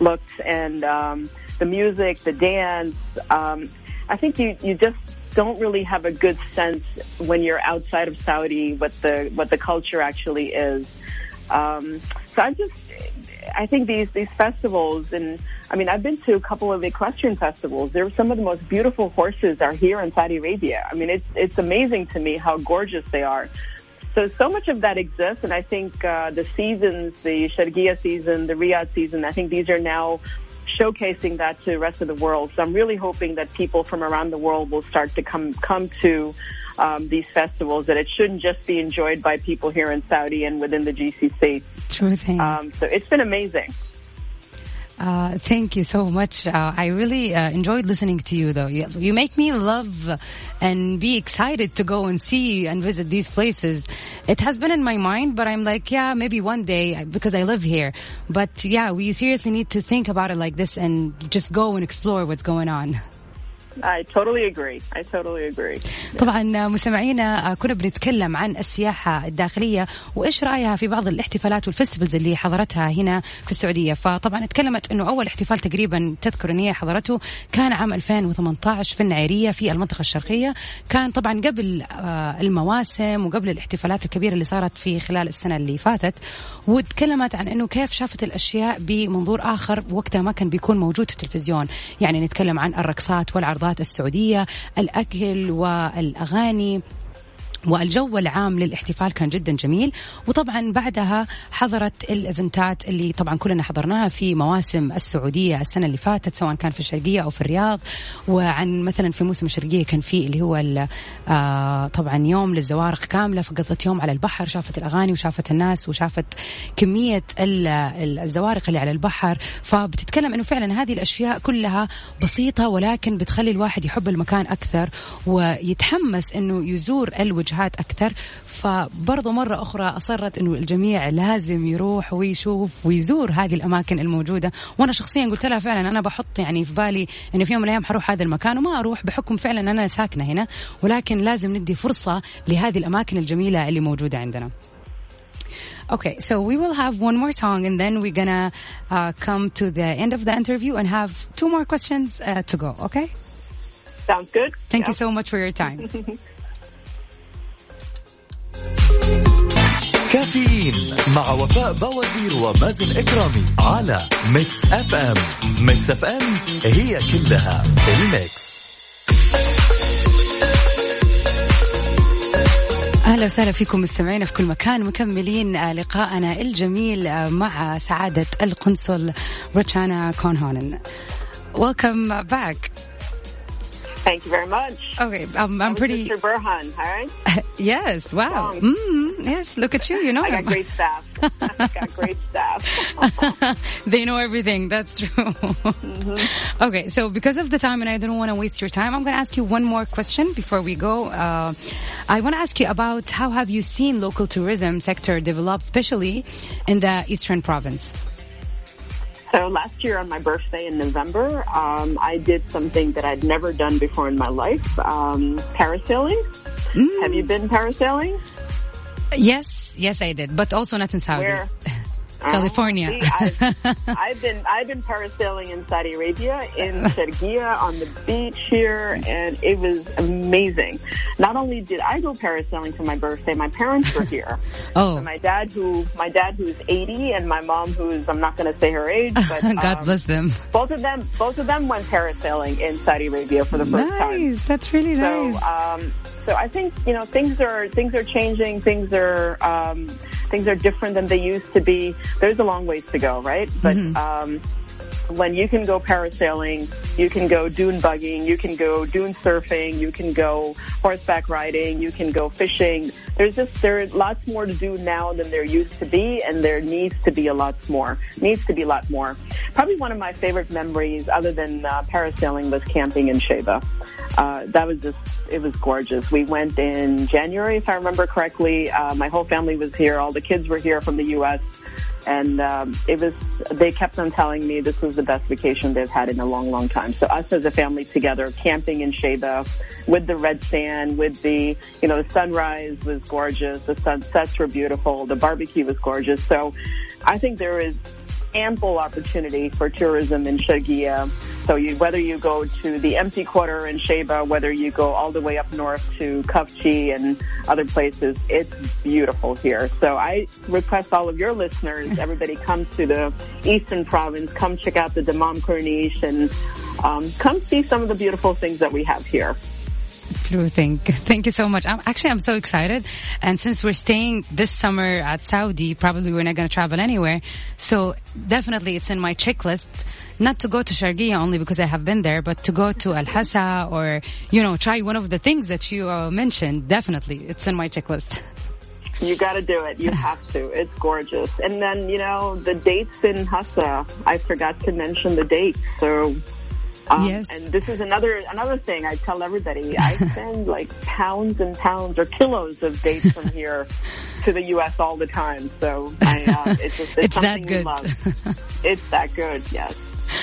looked and, um, the music, the dance, um, I think you, you just don't really have a good sense when you're outside of Saudi what the what the culture actually is. Um, so I just I think these these festivals and I mean I've been to a couple of equestrian festivals. There are some of the most beautiful horses are here in Saudi Arabia. I mean it's it's amazing to me how gorgeous they are. So so much of that exists, and I think uh, the seasons, the Shargia season, the Riyadh season, I think these are now showcasing that to the rest of the world. So I'm really hoping that people from around the world will start to come come to um, these festivals. That it shouldn't just be enjoyed by people here in Saudi and within the GCC. True thing. Um, so it's been amazing. Uh, thank you so much. Uh, I really uh, enjoyed listening to you, though. You, you, make me love and be excited to go and see and visit these places. It has been in my mind, but I'm like, yeah, maybe one day because I live here. But yeah, we seriously need to think about it like this and just go and explore what's going on. I totally agree. I totally agree. طبعا مستمعينا كنا بنتكلم عن السياحة الداخلية وإيش رأيها في بعض الاحتفالات والفستيفالز اللي حضرتها هنا في السعودية فطبعا تكلمت أنه أول احتفال تقريبا تذكر أن هي حضرته كان عام 2018 في النعيرية في المنطقة الشرقية كان طبعا قبل المواسم وقبل الاحتفالات الكبيرة اللي صارت في خلال السنة اللي فاتت وتكلمت عن أنه كيف شافت الأشياء بمنظور آخر وقتها ما كان بيكون موجود في التلفزيون يعني نتكلم عن الرقصات والعرضات السعودية الأكل والأغاني. والجو العام للاحتفال كان جدا جميل. وطبعا بعدها حضرت الإيفنتات اللي طبعا كلنا حضرناها في مواسم السعودية السنة اللي فاتت سواء كان في الشرقية أو في الرياض. وعن مثلا في موسم الشرقية كان في اللي هو آه طبعا يوم للزوارق كاملة فقضت يوم على البحر شافت الأغاني وشافت الناس وشافت كمية الزوارق اللي على البحر. فبتتكلم إنه فعلا هذه الأشياء كلها بسيطة ولكن بتخلي الواحد يحب المكان أكثر ويتحمس إنه يزور الوجه وجهات أكثر فبرضو مرة أخرى أصرت أنه الجميع لازم يروح ويشوف ويزور هذه الأماكن الموجودة وأنا شخصيا قلت لها فعلا أنا بحط يعني في بالي أنه في يوم من الأيام حروح هذا المكان وما أروح بحكم فعلا أنا ساكنة هنا ولكن لازم ندي فرصة لهذه الأماكن الجميلة اللي موجودة عندنا Okay, so we will have one more song and then we're gonna uh, come to the end of the interview and have two more questions uh, to go, okay? Sounds good. Thank yeah. you so much for your time. كافيين مع وفاء باوزير ومازن إكرامي على Mix FM. Mix FM هي كلها ال mix. أهلا وسهلا فيكم مستمعينا في كل مكان. مكملين لقاءنا الجميل مع سعادة القنصل روتشانا كونهونن. Welcome back. Thank you very much. Okay, um, I'm pretty. Mr. Burhan, all right? yes, wow. Mm, yes, look at you. You know, I got great staff. I got great staff. they know everything. That's true. Mm-hmm. Okay, so because of the time and I don't want to waste your time, I'm going to ask you one more question before we go. Uh, I want to ask you about how have you seen local tourism sector develop, especially in the Eastern Province? So last year on my birthday in November, um, I did something that I'd never done before in my life, um, parasailing. Mm. Have you been parasailing? Yes, yes, I did, but also not in Saudi. Where? California. See, I've, I've, been I've been parasailing in Saudi Arabia in Sharjah on the beach here, and it was amazing. Not only did I go parasailing for my birthday, my parents were here. oh, so my dad who my dad who's eighty, and my mom who's I'm not going to say her age, but God um, bless them. Both of them both of them went parasailing in Saudi Arabia for the first nice. time. Nice, that's really so, nice. Um, so I think you know things are things are changing. Things are um, things are different than they used to be. There's a long ways to go, right? But Mhm. um, when you can go parasailing, you can go dune bugging, you can go dune surfing, you can go horseback riding, you can go fishing. There's just there are lots more to do now than there used to be, and there needs to be a lot more. Needs to be a lot more. Probably one of my favorite memories, other than uh, parasailing, was camping in Sheba. Uh, that was just it was gorgeous. We went in January, if I remember correctly. Uh, my whole family was here. All the kids were here from the U.S. And um, it was, they kept on telling me this was the best vacation they've had in a long, long time. So us as a family together, camping in Sheba with the red sand, with the, you know, the sunrise was gorgeous. The sunsets were beautiful. The barbecue was gorgeous. So I think there is ample opportunity for tourism in Shagia. So you, whether you go to the empty quarter in Sheba, whether you go all the way up north to Kufchi and other places, it's beautiful here. So I request all of your listeners, everybody come to the Eastern Province, come check out the Damam Corniche and um, come see some of the beautiful things that we have here. True thing. Thank you so much. I'm actually I'm so excited. And since we're staying this summer at Saudi, probably we're not going to travel anywhere. So definitely it's in my checklist. Not to go to Sharqiya only because I have been there, but to go to Al Hassa or you know try one of the things that you uh, mentioned. Definitely, it's in my checklist. You got to do it. You have to. It's gorgeous. And then, you know, the dates in Hassa, I forgot to mention the dates. So um, Yes. And this is another another thing I tell everybody. I send like pounds and pounds or kilos of dates from here to the U.S. all the time. So I, uh, it's just it's, It's that something good. we love. It's that good. Yes.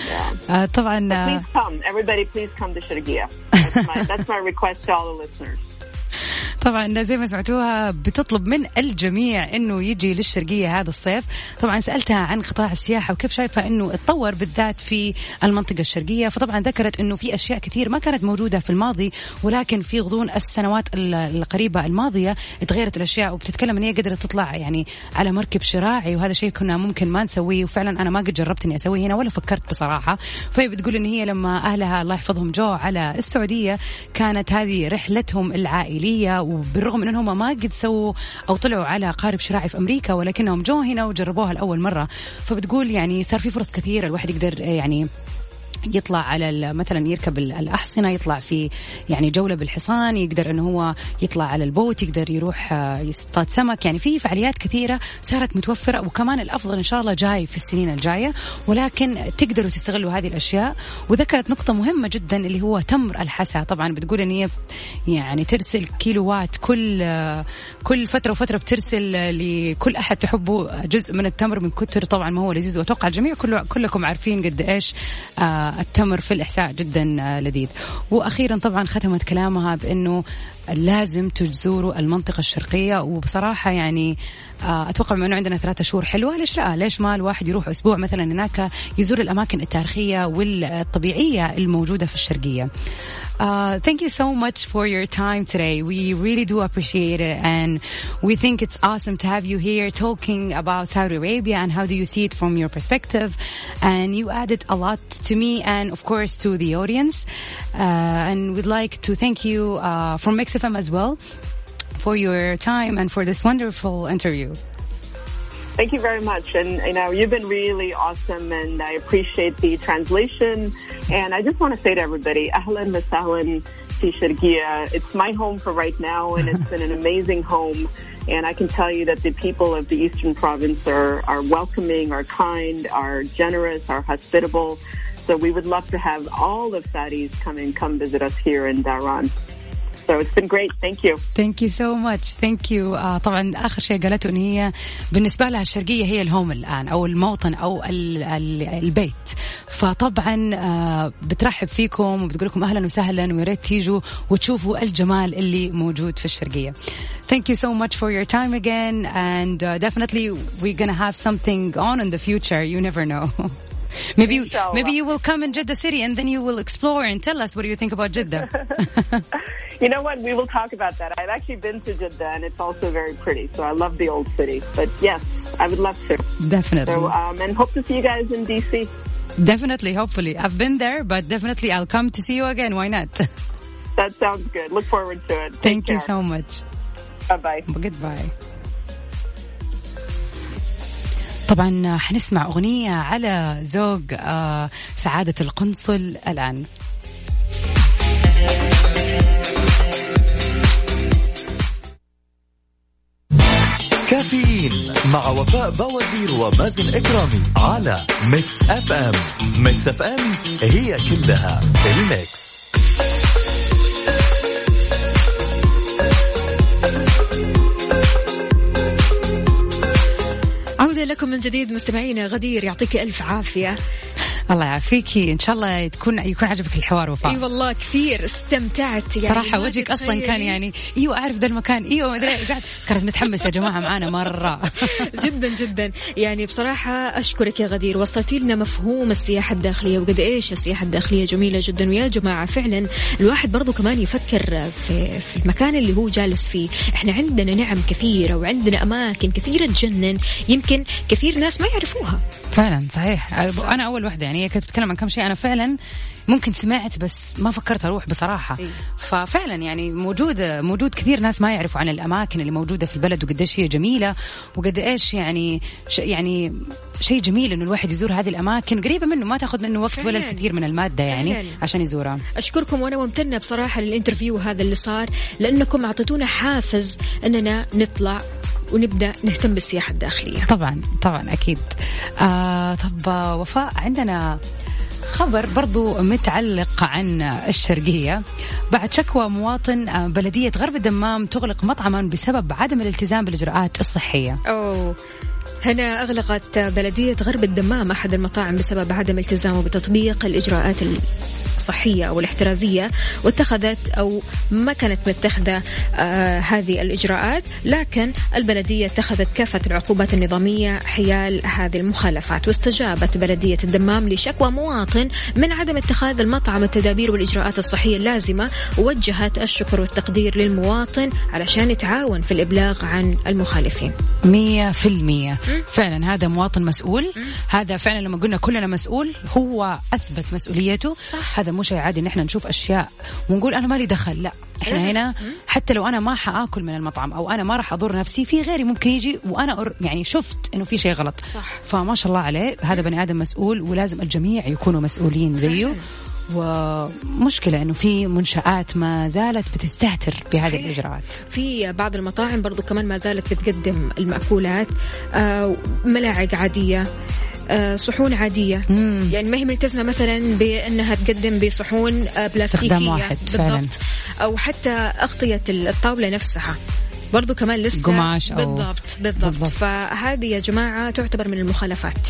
Yeah. آه طبعا آه Please come, everybody. Please come to Shirgiya. That's my, that's my request to all the listeners. طبعا زي ما سمعتوها بتطلب من الجميع إنه يجي للشرقية هذا الصيف. طبعا سألتها عن قطاع السياحة وكيف شايفة إنه اتطور بالذات في المنطقة الشرقية. فطبعا ذكرت إنه في أشياء كثير ما كانت موجودة في الماضي ولكن في غضون السنوات ال- القريبة الماضية تغيرت الأشياء. وبتتكلم إن هي قدرت تطلع يعني على مركب شراعي وهذا شيء كنا ممكن ما نسويه. وفعلا أنا ما قد جربت إني أسويه هنا ولا فكرت بصراحة. فهي بتقول إن هي لما أهلها الله يحفظهم جو على السعودية كانت هذه رحلتهم العائلية. وبالرغم من أنهم ما قد سووا أو طلعوا على قارب شراعي في أمريكا ولكنهم جو هنا وجربوها لأول مرة. فبتقول يعني صار في فرص كثيرة الواحد يقدر يعني يطلع على مثلا يركب ال- الأحصنة يطلع في يعني جولة بالحصان يقدر أنه هو يطلع على البوت يقدر يروح آه، يصطاد سمك. يعني في فعاليات كثيرة صارت متوفرة وكمان الأفضل إن شاء الله جاي في السنين الجاية. ولكن تقدروا تستغلوا هذه الأشياء. وذكرت نقطة مهمة جدا اللي هو تمر الحسا. طبعا بتقول أن هي يعني ترسل كيلوات كل آه، كل فترة وفترة بترسل لكل أحد. تحبه جزء من التمر من كتر طبعا ما هو لذيذ. وأتوقع الجميع كله كلكم عارفين قد إيش آه، التمر في الإحساء جدا آه، لذيذ. وأخيرا طبعا ختمت كلامها بأنه لازم تزوروا المنطقة الشرقية. وبصراحة يعني آه، أتوقع بما أنه عندنا ثلاثة شهور حلوة ليش لا ليش ما الواحد يروح أسبوع مثلا هناك يزور الأماكن التاريخية والطبيعية الموجودة في الشرقية Uh, thank you so much for your time today. We really do appreciate it, and we think it's awesome to have you here talking about Saudi Arabia and how do you see it from your perspective. And you added a lot to me and, of course, to the audience. Uh, and we'd like to thank you uh, from MixFM as well for your time and for this wonderful interview. Thank you very much. And, you know, you've been really awesome and I appreciate the translation. And I just want to say to everybody, Ahlan wa sahlan fi. It's my home for right now and it's been an amazing home. And I can tell you that the people of the Eastern Province are, are welcoming, are kind, are generous, are hospitable. So we would love to have all of Saudis come and come visit us here in Dhahran. So it's been great. Thank you. Thank you so much thank you طبعا آخر شيء قالته إن هي بالنسبة لها الشرقية هي ال home الآن أو الموطن أو ال ال البيت. فطبعا آه، بترحب فيكم وبتقول لكم أهلا وسهلا ويا ريت تيجوا وتشوفوا الجمال اللي موجود في الشرقية. Thank you so much for your time again and uh, definitely we're gonna have something on in the future. You never know. Maybe Inshallah. maybe you will come in Jeddah city and then you will explore and tell us what do you think about Jeddah. You know what? We will talk about that. I've actually been to Jeddah and it's also very pretty. So I love the old city. But yes, I would love to. Definitely. So, um, and hope to see you guys in DC. Definitely, hopefully. I've been there, but definitely I'll come to see you again. Why not? That sounds good. Look forward to it. Take Thank you so much. Bye bye. Goodbye. طبعا حنسمع أغنية على ذوق آه سعادة القنصل الآن. كافيين مع وفاء باوزير ومازن إكرامي على Mix FM. Mix FM هي كلها ال mix. لكم من جديد مستمعينا غدير يعطيك ألف عافية. الله يعافيكي إن شاء الله تكون يكون عجبك الحوار وفاء. أي والله كثير استمتعت يعني. صراحة ما وجهك أصلا. كان يعني أيوه أعرف ذا المكان. أيوه ما أدري. قاعد كانت متحمسة يا جماعة معانا مرة. جدا جدا. يعني بصراحة أشكرك يا غدير. وصلتي لنا مفهوم السياحة الداخلية وقد إيش السياحة الداخلية جميلة جدا ويا جماعة. فعلا الواحد برضو كمان يفكر في, في المكان اللي هو جالس فيه. إحنا عندنا نعم كثيرة وعندنا أماكن كثيرة تجنن. يمكن كثير ناس ما يعرفوها. فعلا صحيح. أنا أول واحدة يعني هي كانت بتتكلم عن كم شيء. أنا فعلا ممكن سمعت بس ما فكرت أروح بصراحة إيه. ففعلا يعني موجود موجود كثير ناس ما يعرفوا عن الأماكن اللي موجودة في البلد وقديش هي جميلة وقد إيش يعني ش يعني شيء جميل إنه الواحد يزور هذه الأماكن قريبة منه ما تأخذ منه وقت ولا فعلاً. الكثير من المادة يعني فعلاً. عشان يزورها أشكركم وأنا ممتنة بصراحة للإنترفيو هذا اللي صار لأنكم أعطيتونا حافز أننا نطلع ونبدأ نهتم بالسياحة الداخلية طبعا طبعا أكيد آه طب وفاء عندنا خبر برضو متعلق عن الشرقية. بعد شكوى مواطن بلدية غرب الدمام تغلق مطعما بسبب عدم الالتزام بالإجراءات الصحية. أوه. هنا أغلقت بلدية غرب الدمام أحد المطاعم بسبب عدم التزامه بتطبيق الإجراءات الصحية أو الاحترازية واتخذت أو ما كانت متخذة آه هذه الإجراءات. لكن البلدية اتخذت كافة العقوبات النظامية حيال هذه المخالفات واستجابت بلدية الدمام لشكوى مواطن من عدم اتخاذ المطعم التدابير والإجراءات الصحية اللازمة ووجهت الشكر والتقدير للمواطن علشان يتعاون في الإبلاغ عن المخالفين. مية في المية. فعلا هذا مواطن مسؤول. هذا فعلا لما قلنا كلنا مسؤول هو أثبت مسؤوليته. صح. هذا مو شيء عادي إن إحنا نشوف أشياء ونقول أنا مالي دخل لا. إحنا. هنا حتى لو أنا ما حآكل من المطعم أو أنا ما راح أضر نفسي في غيري ممكن يجي وأنا أر- يعني شفت إنه في شيء غلط. صح. فما شاء الله عليه هذا بني آدم مسؤول ولازم الجميع يكونوا مسؤولين زيه. ومشكلة إنه في منشآت ما زالت بتستهتر بهذه صحيح. الإجراءات في بعض المطاعم برضو كمان ما زالت بتقدم المأكولات آه ملاعق عادية آه صحون عادية مم. يعني ما هي ملتزمة مثلا بأنها تقدم بصحون آه بلاستيكية استخدام واحد فعلاً. بالضبط أو حتى أغطية الطاولة نفسها برضو كمان لسه قماش أو- بالضبط بالضبط, بالضبط. فهذه يا جماعة تعتبر من المخالفات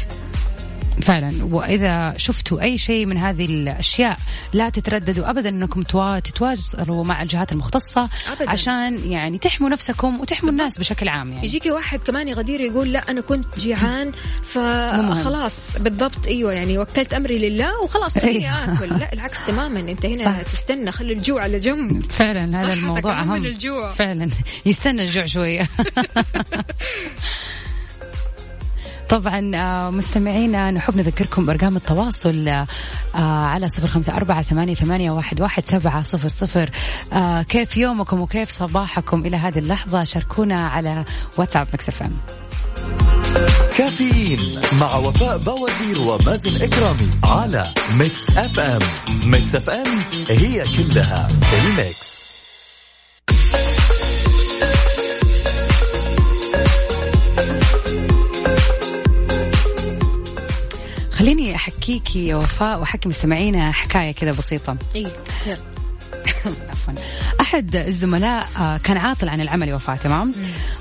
فعلا وإذا شفتوا أي شيء من هذه الأشياء لا تترددوا ابدا إنكم توا- تتواصلوا مع الجهات المختصة أبداً. عشان يعني تحموا نفسكم وتحموا الناس بشكل عام يعني يجيكي واحد كمان يغدير يقول لا أنا كنت جيعان. فخلاص بالضبط أيوه يعني وكلت أمري لله وخلاص خليني أيوة. اكل لا العكس تماما أنت هنا صح. تستنى خلي الجوع على جنب فعلا هذا الموضوع أهم الجوع. فعلا يستنى الجوع شوية طبعا آه، مستمعينا نحب نذكركم بأرقام التواصل آه، على صفر خمسة أربعة ثمانية, واحد, سبعة صفر صفر. آه، كيف يومكم وكيف صباحكم؟ إلى هذه اللحظة شاركونا على واتساب ميكس إف إم. كافيين مع وفاء بوازير ومازن إكرامي على ميكس إف إم. ميكس إف إم هي كلها الميكس. خليني أحكيكي يا وفاء وأحكي مستمعينا حكاية كذا بسيطة اي. عفوا أحد الزملاء آه، كان عاطل عن العمل يا وفاء تمام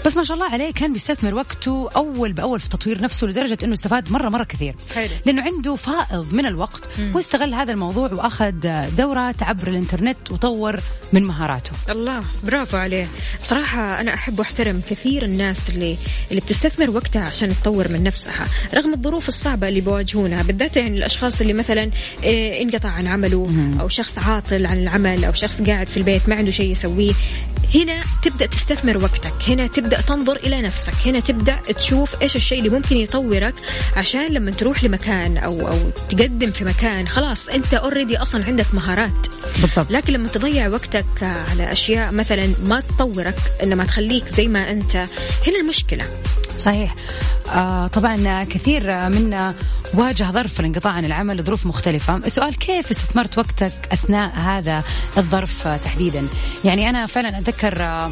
بس ما شاء الله عليه كان بيستثمر وقته أول بأول في تطوير نفسه لدرجة إنه استفاد مرة مرة كثير. حلو. لأنه عنده فائض من الوقت واستغل هذا الموضوع وأخذ دورات عبر الإنترنت وطور من مهاراته. الله برافو عليه. بصراحة أنا أحب وأحترم كثير الناس اللي اللي بتستثمر وقتها عشان تطور من نفسها. رغم الظروف الصعبة اللي بيواجهونها بالذات يعني الأشخاص اللي مثلا إيه، انقطع عن عمله أو شخص عاطل عن العمل أو شخص قاعد في البيت ما عنده شيء شيء يسويه. هنا تبدأ تستثمر وقتك. هنا تبدأ تنظر إلى نفسك. هنا تبدأ تشوف إيش الشيء اللي ممكن يطورك عشان لما تروح لمكان أو أو تقدم في مكان خلاص أنت اوريدي أصلا عندك مهارات. بالضبط. لكن لما تضيع وقتك على أشياء مثلا ما تطورك انما تخليك زي ما أنت هنا المشكلة. صحيح. آه طبعا كثير منا واجه ظرف الانقطاع عن العمل لظروف مختلفة. السؤال كيف استثمرت وقتك أثناء هذا الظرف آه، تحديدا؟ يعني أنا فعلا أتذكر آه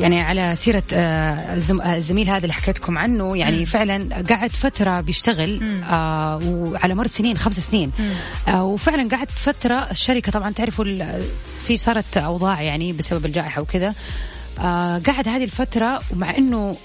يعني على سيرة آه، آه، الزميل هذا اللي حكيتكم عنه يعني فعلا قعد فترة بيشتغل آه وعلى مر سنين خمس سنين. آه وفعلا قعد فترة الشركة طبعا تعرفوا في صارت أوضاع يعني بسبب الجائحة وكذا. آه قعد هذه الفترة ومع أنه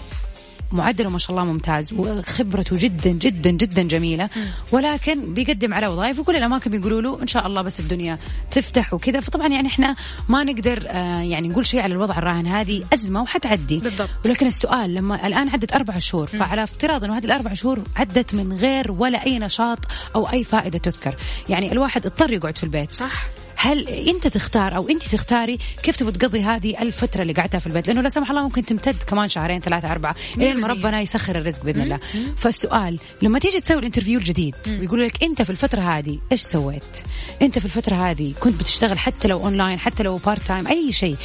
معدله ما شاء الله ممتاز وخبرته جدا جدا جدا جميلة. ولكن بيقدم على وظائف وكل الأماكن بيقولوا له إن شاء الله بس الدنيا تفتح وكذا. فطبعا يعني إحنا ما نقدر آه يعني نقول شيء على الوضع الراهن هذه أزمة وحتعدي. بالضبط. ولكن السؤال لما الآن عدت أربع شهور فعلى افتراض إنه هذه الأربع شهور عدت من غير ولا أي نشاط أو أي فائدة تذكر. يعني الواحد اضطر يقعد في البيت. صح. هل انت تختار أو انت تختاري كيف تبغى تقضي هذه الفترة اللي قعدتها في البيت؟ لأنه لا سمح الله ممكن تمتد كمان شهرين ثلاثة أربعة. الين ما ربنا يسخر الرزق بإذن الله. فالسؤال لما تيجي تسوي ال interview الجديد ويقولوا لك أنت في الفترة هذه إيش سويت؟ أنت في الفترة هذه كنت بتشتغل حتى لو اونلاين حتى لو part time أي شيء.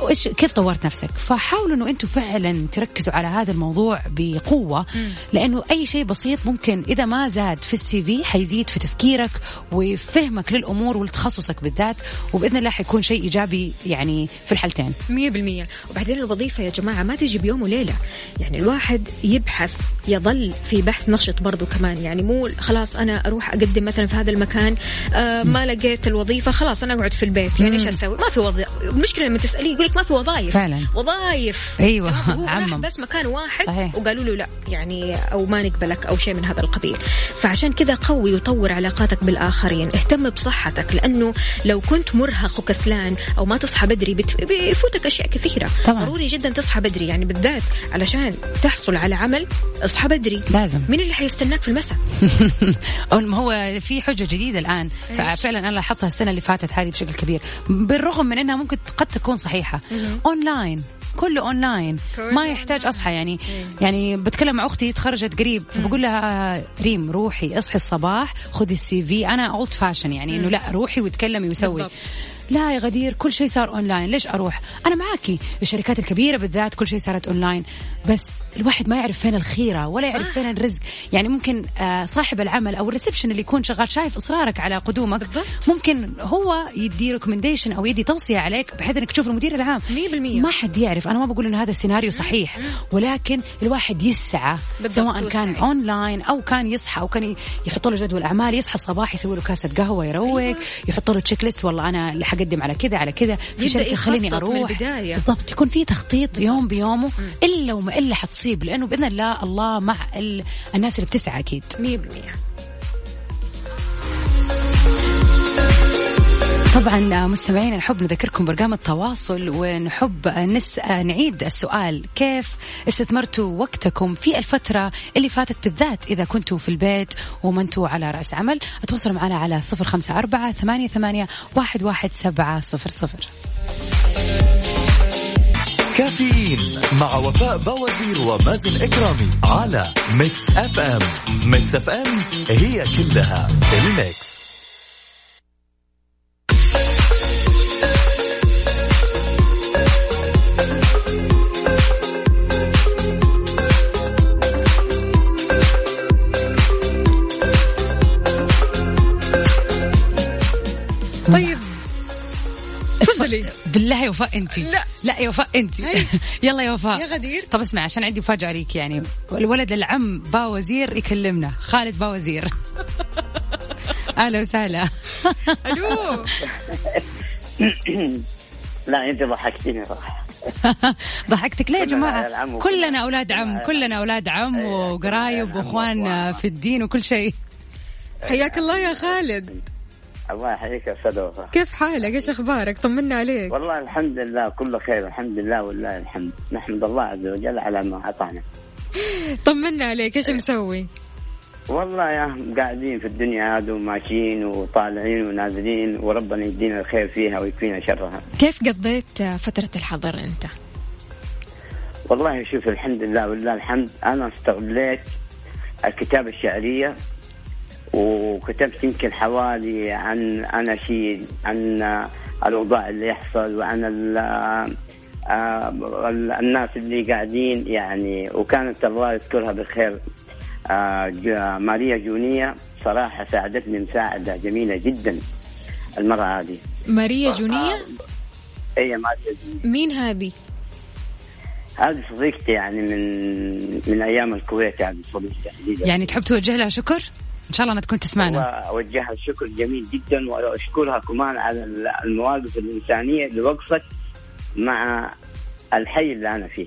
وإيش كيف طورت نفسك؟ فحاولوا إنه أنتم فعلا تركزوا على هذا الموضوع بقوة. لأنه أي شيء بسيط ممكن إذا ما زاد في ال CV حيزيد في تفكيرك وفهمك للأمور ولتخصصك بالذات وبإذن الله حيكون شيء إيجابي يعني في الحالتين. مية بالمية. وبعدين الوظيفة يا جماعة ما تجي بيوم وليلة. يعني الواحد يبحث يظل في بحث نشط برضو كمان. يعني مو خلاص أنا أروح أقدم مثلا في هذا المكان آه ما لقيت الوظيفة خلاص أنا أقعد في البيت. يعني إيش أسوي؟ ما في وظيفة المشكلة لما تسأليه يقول لك ما في وظائف فعلا. وظائف تمام؟ هو عمم. بس مكان واحد صحيح. وقالوا له لا يعني أو ما نقبلك أو شيء من هذا القبيل. فعشان كذا قوي وطور علاقاتك بالآخرين. اهتم بصحتك لأنه لو كنت مرهق وكسلان أو ما تصحى بدري بت... بيفوتك أشياء كثيرة. طبعاً. ضروري جدا تصحى بدري يعني بالذات علشان تحصل على عمل اصحى بدري. لازم. مين اللي حيستناك في المساء؟ ما هو في حجة جديدة الآن. فعلا أنا لاحظتها السنة اللي فاتت هذه بشكل كبير. بالرغم من إنها ممكن قد تكون صحيحة. أونلاين. كله اونلاين ما يحتاج أصحى يعني. يعني بتكلم مع أختي تخرجت قريب فبقول لها ريم روحي اصحي الصباح خذي ال CV. أنا old fashion يعني إنه لا روحي وتكلمي وسوي. بالضبط. لا يا غدير كل شيء صار اونلاين ليش أروح؟ أنا معاكي. الشركات الكبيرة بالذات كل شيء صارت اونلاين بس الواحد ما يعرف فين الخيرة ولا يعرف صح. فين الرزق. يعني ممكن آه، صاحب العمل أو ال reception اللي يكون شغال شايف إصرارك على قدومك بالضبط. ممكن هو يدي recommendation أو يدي توصية عليك بحيث إنك تشوف المدير العام. مية بالمية. ما حد يعرف. أنا ما بقول انه هذا السيناريو صحيح. ولكن الواحد يسعى بالضبط، سواء كان. اونلاين أو كان يصحى أو كان يحط له جدول أعمال يصحى الصباح يسوي له كاسة قهوة يروق يحط له checklist والله أنا حقدم على كذا على كذا. في شركة خليني أروح. بالضبط يكون في تخطيط يوم بيومه إلا وما إلا حتصيب لأنه بإذن الله الله مع الناس اللي بتسعى أكيد. 100% طبعا مستمعينا نحب نذكركم برقم التواصل ونحب نس... نعيد السؤال. كيف استثمرتوا وقتكم في الفترة اللي فاتت بالذات إذا كنتوا في البيت وما أنتوا على رأس عمل؟ تواصلوا معنا على صفر خمسة أربعة ثمانية, ثمانية واحد, واحد سبعة صفر صفر. كافيين مع وفاء بوازير ومازن إكرامي على ميكس أف أم. ميكس أف أم هي كلها الميكس. تفضلي بالله يا وفاء انت لا. لا يا وفاء انت يلا يا وفاء. يا غدير. طب اسمع عشان عندي مفاجأة ليك يعني. الولد العم با وزير يكلمنا. خالد با وزير أهلا وسهلا. ألو. لا أنت ضحكتيني صراحة. ضحكتك ليه يا كلنا جماعة؟ كلنا أولاد عم كلنا أولاد عم أيوة، وقرايب واخوان وأخوان. في الدين وكل شيء. حياك الله يا خالد. الله يحييك يا أستاذ وفاء. كيف حالك؟ إيش أخبارك؟ طمنا عليك. والله الحمد لله كله خير الحمد لله والله الحمد. نحمد الله عز وجل على ما أعطانا. طمنا عليك إيش مسوي؟ والله يا قاعدين في الدنيا هذا وماشيين وطالعين ونازلين وربنا يدينا الخير فيها ويكفينا شرها. كيف قضيت فترة الحظر أنت؟ والله شوف الحمد لله ولله الحمد. أنا استغليت الكتابه الشعرية وكتبت يمكن حوالي عن اناشيد عن الأوضاع اللي يحصل وعن آه، الناس اللي قاعدين يعني وكانت الله يذكرها بالخير آه، ماريا جونية صراحة ساعدتني مساعدة جميلة جدا المرأة هذه. ماريا جونية هي ماريا جونية مين هذه؟ هذه صديقتي يعني من من أيام الكويت هذه صديقتي. يعني تحب توجه لها شكر؟ إن شاء الله انها تكون تسمعنا واوجهها الشكر جميل جدا وأشكرها كمان على المواقف الإنسانية اللي وقفت مع الحي اللي أنا فيه.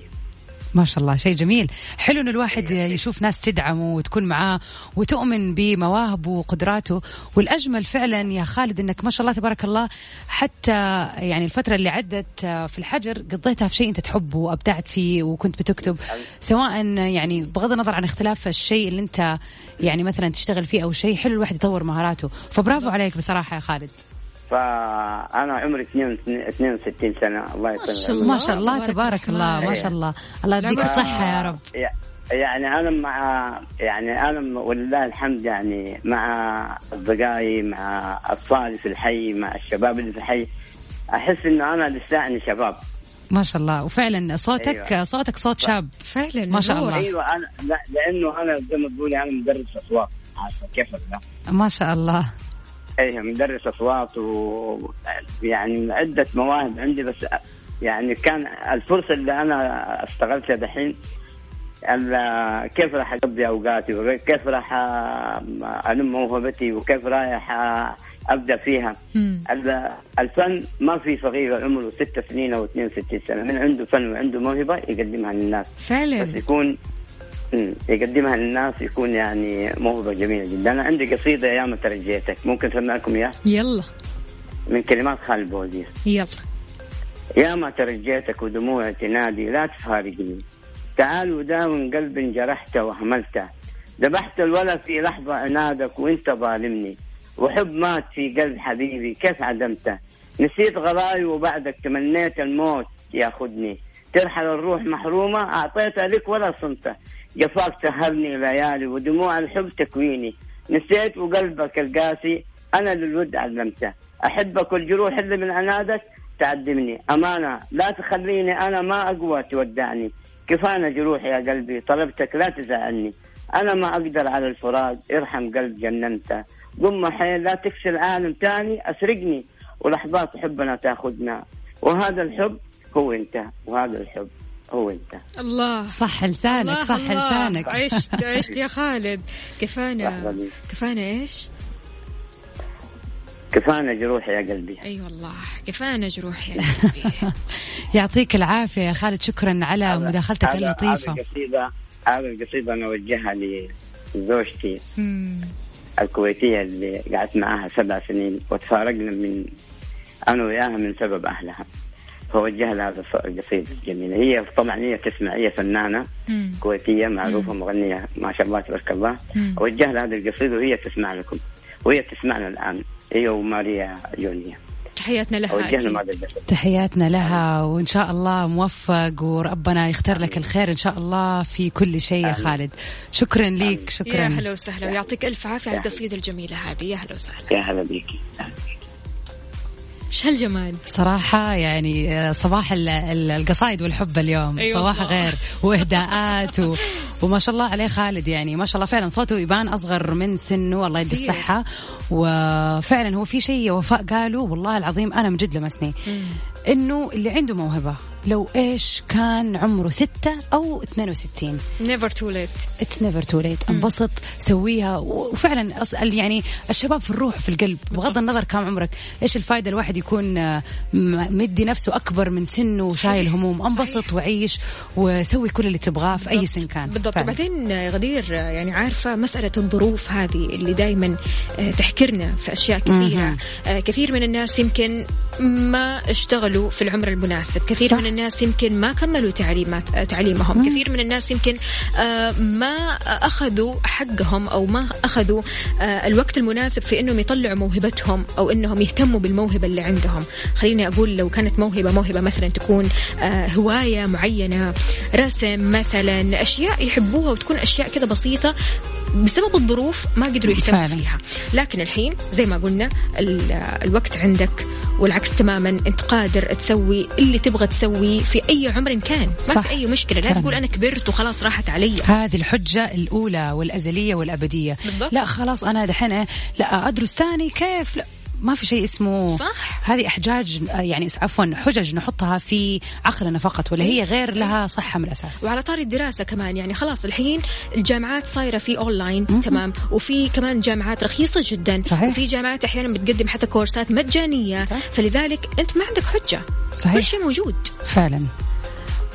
ما شاء الله شيء جميل. حلو ان الواحد يشوف ناس تدعمه وتكون معاه وتؤمن بمواهبه وقدراته. والأجمل فعلا يا خالد إنك ما شاء الله تبارك الله حتى يعني الفترة اللي عدت في الحجر قضيتها في شيء أنت تحبه وأبدعت فيه وكنت بتكتب. سواء يعني بغض النظر عن اختلاف الشيء اللي أنت يعني مثلا تشتغل فيه أو شيء حلو الواحد يطور مهاراته. فبرافو عليك بصراحة يا خالد. فأنا عمري 62 سنة. الله ما شاء يطول الله. ما شاء الله تبارك الله. ما شاء الله. الله يديك الصحة يا رب. يعني أنا مع يعني أنا ولله الحمد يعني مع أصدقائي مع أطفالي في الحي مع الشباب اللي في الحي. أحس إنه أنا لساني شباب. ما شاء الله. وفعلا صوتك أيوة. صوتك صوت شاب. فعلا ما شاء. الله. أيوه أنا لا لأنه أنا زي ما تقولي أنا مدرس أصوات. عارفة كيف لا؟ ما شاء الله. أيوه مدرس أصوات و يعني عدة مواهب عندي بس يعني كان الفرصة اللي أنا أشتغلتها دحين كيف راح أقضي أوقاتي وكيف راح انم موهبتي وكيف رايح أبدأ فيها. الفن ما في صغير عمره ست سنين أو 62 سنة من عنده فن وعنده موهبة يقدمها للناس. بس فعلا يكون مم. يقدمها للناس يكون يعني موهبة جميلة جدا. أنا عندي قصيدة يا ما ترجيتك ممكن أسمعكم إياها؟ يلا. من كلمات خالد بوزير. يلا. يا ما ترجيتك ودموع تنادي لا تفارقني. تعال وداوم قلب جرحته وهملته ذبحت الولد في لحظة عنادك وأنت ظالمني. وحب مات في قلب حبيبي كيف عدمته نسيت غلاي وبعدك تمنيت الموت ياخذني. ترحل الروح محرومة أعطيتها لك ولا صنته جفاك سهرني ليالي ودموع الحب تكويني. نسيت وقلبك القاسي أنا للود علمته. أحبك والجروح اللي من عنادك تعدمني. أمانة لا تخليني أنا ما أقوى تودعني. كفانا جروح يا قلبي طلبتك لا تزعلني. أنا ما أقدر على الفراق ارحم قلب جننته. ضم حيل لا تكسر العالم تاني أسرقني. ولحظات حبنا تاخذنا. وهذا الحب هو أنت وهذا الحب. هو أنت الله صح لسانك الله صح الله. لسانك عشت عشت يا خالد كفانا. كفانا إيش؟ كفانا جروح يا قلبي أي أيوة والله كفانا جروح يا قلبي يعطيك العافية يا خالد شكرا على مداخلتك اللطيفة هذه القصيدة هذه القصيدة أنا أوجهها لزوجتي مم. الكويتية اللي قعدت معاها سبع سنين وتفارقنا من أنا وياها من سبب أهلها فوجه لها هذا القصيدة الجميلة هي طبعا هي تسمع هي فنانة مم. كويتية معروفة مغنية ما شاء الله تبارك الله. مم. أوجه لها هذه القصيدة وهي تسمع لكم. وهي تسمعنا الآن. هي وماريا يونيا تحياتنا لها تحياتنا لها وإن شاء الله موفق وربنا يختار لك الخير إن شاء الله في كل شيء يا. خالد. شكرا لك يا شكرا. هلا وسهلا. ويعطيك ألف عافية على يا القصيده الجميله هذه. يا هلا وسهلا. يا هلا بيكي إيش هالجمال؟ صراحة يعني آه، صباح ال- ال- القصايد والحب اليوم. أي صباح والله. غير وإهداءات و... وما شاء الله عليه خالد يعني ما شاء الله فعلا صوته يبان أصغر من سنه الله يدي. الصحة. وفعلا هو في شيء وفاء قالوا والله العظيم أنا من جد لمسني. إنه اللي عنده موهبة. لو إيش كان عمره ستة أو 62 never too late it's never too late انبسط سويها. وفعلا يعني الشباب في الروح في القلب. بغض النظر كم عمرك. إيش الفائده الواحد يكون آه، مدي نفسه أكبر من سنه وشايل هموم. انبسط وعيش وسوي كل اللي تبغاه في أي سن كان. بالضبط. فعلاً. وبعدين آه، غدير آه، يعني عارفة مسألة الظروف هذه اللي دائما تحكرنا في أشياء كثيرة. آه، كثير من الناس يمكن ما اشتغلوا وصلوا في العمر المناسب. كثير صح. من الناس يمكن ما كملوا تعليمات تعليمهم. كثير من الناس يمكن آه، ما أخذوا حقهم أو ما أخذوا آه، الوقت المناسب في أنهم يطلعوا موهبتهم أو أنهم يهتموا بالموهبة اللي عندهم. خليني أقول لو كانت موهبة موهبة مثلا تكون آه، هواية معينة رسم مثلا أشياء يحبوها وتكون أشياء كذا بسيطة بسبب الظروف ما قدروا يهتموا. فيها. لكن الحين زي ما قلنا ال- الوقت عندك والعكس تماما أنت قادر تسوي اللي تبغى تسويه في أي عمر كان ما صح. في أي مشكلة لا. تقول أنا كبرت وخلاص راحت علي هذه الحجة الأولى والأزلية والأبدية بالضبط. لا خلاص أنا دحين إيه، لا أدرس ثاني كيف لا ما في شيء اسمه صح. هذه أحجاج يعني عفوا حجج نحطها في عقلنا فقط ولا هي غير لها صحة من الأساس. وعلى طاري الدراسة كمان يعني خلاص الحين الجامعات صايرة في أونلاين تمام. وفي كمان جامعات رخيصة جدا. صحيح. وفي جامعات أحيانا بتقدم حتى كورسات مجانية. صح. فلذلك أنت ما عندك حجة. صحيح. كل شيء موجود. فعلا.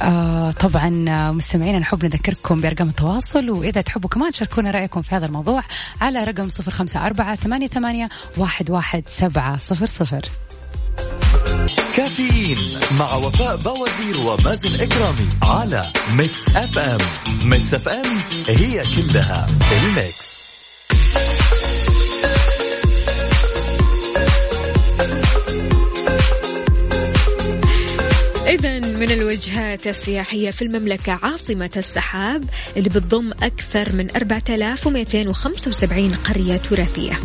آه طبعا آه، مستمعينا نحب نذكركم بأرقام التواصل وإذا تحبوا كمان تشاركونا رأيكم في هذا الموضوع على رقم صفر خمسة أربعة ثمانية, ثمانية واحد, واحد سبعة صفر صفر. كافيين مع وفاء بوازير ومازن إكرامي على ميكس أف أم. ميكس أف أم هي كلها الميكس. إذا من الوجهات السياحية في المملكة عاصمة السحاب اللي بتضم أكثر من 4275 قرية تراثية.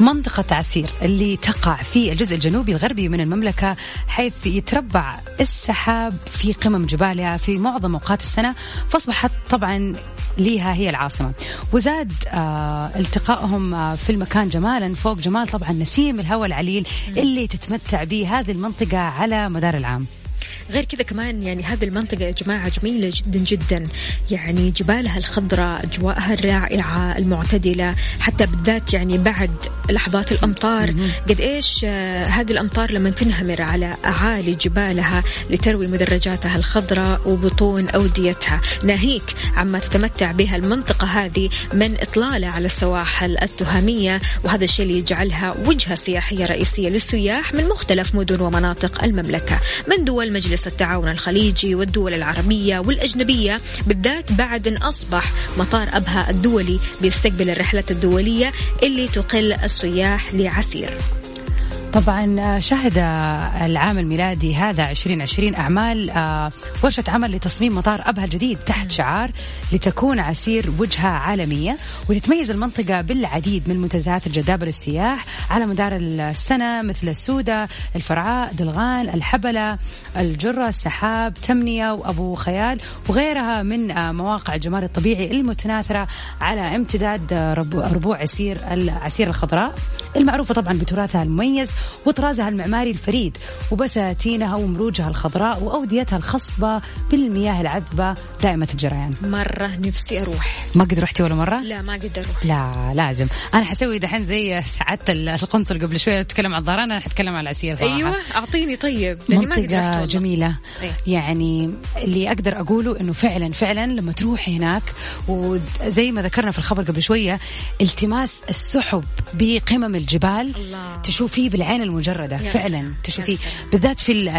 منطقة عسير اللي تقع في الجزء الجنوبي الغربي من المملكة حيث يتربع السحاب في قمم جبالها في معظم أوقات السنة فأصبحت طبعا ليها هي العاصمة. وزاد آه التقائهم آه في المكان جمالا فوق جمال طبعا نسيم الهواء العليل اللي تتمتع به هذه المنطقة على مدار العام. غير كذا كمان يعني هذه المنطقة يا جماعة جميلة جدا جدا. يعني جبالها الخضراء أجواءها الرائعة المعتدلة حتى بالذات يعني بعد لحظات الأمطار. قد إيش آه، هذه الأمطار لما تنهمر على أعالي جبالها لتروي مدرجاتها الخضراء وبطون أوديتها. ناهيك عما تتمتع بها المنطقة هذه من إطلالة على السواحل التهامية وهذا الشيء اللي يجعلها وجهة سياحية رئيسية للسياح من مختلف مدن ومناطق المملكة. من دول مجلس التعاون الخليجي والدول العربية والأجنبية بالذات بعد أن أصبح مطار أبها الدولي بيستقبل الرحلات الدولية اللي تقل السياح لعسير. طبعا آه، شهد آه، العام الميلادي هذا 2020 أعمال آه، ورشة عمل لتصميم مطار أبها الجديد تحت شعار لتكون عسير وجهة عالمية. وتتميز المنطقة بالعديد من منتزهات الجذابة للسياح على مدار السنة مثل السودة الفرعاء دلغان الحبلة الجرة السحاب تمنية وأبو خيال وغيرها من آه، مواقع الجمال الطبيعي المتناثرة على امتداد آه، ربو- ربوع عسير العسير الخضراء. المعروفة طبعا بتراثها المميز وطرازها المعماري الفريد وبساتينها ومروجها الخضراء وأوديتها الخصبة بالمياه العذبة دائمة الجريان مرة نفسي أروح ما قد رحتي ولا مرة؟ لا ما قد أروح لا لازم أنا حسوي دحين زي سعادة القنصل قبل شوية تكلم عن الظهران أنا حتكلم عن العسير صراحة أيوة أعطيني طيب لأني ما قد. جميلة إيه. يعني اللي أقدر أقوله إنه فعلا فعلا لما تروحي هناك وزي ما ذكرنا في الخبر قبل شوية التماس السحب بقمم الجبال الله. تشوفيه بالعين المجردة يا فعلا. سلام. تشوفيه. بالذات في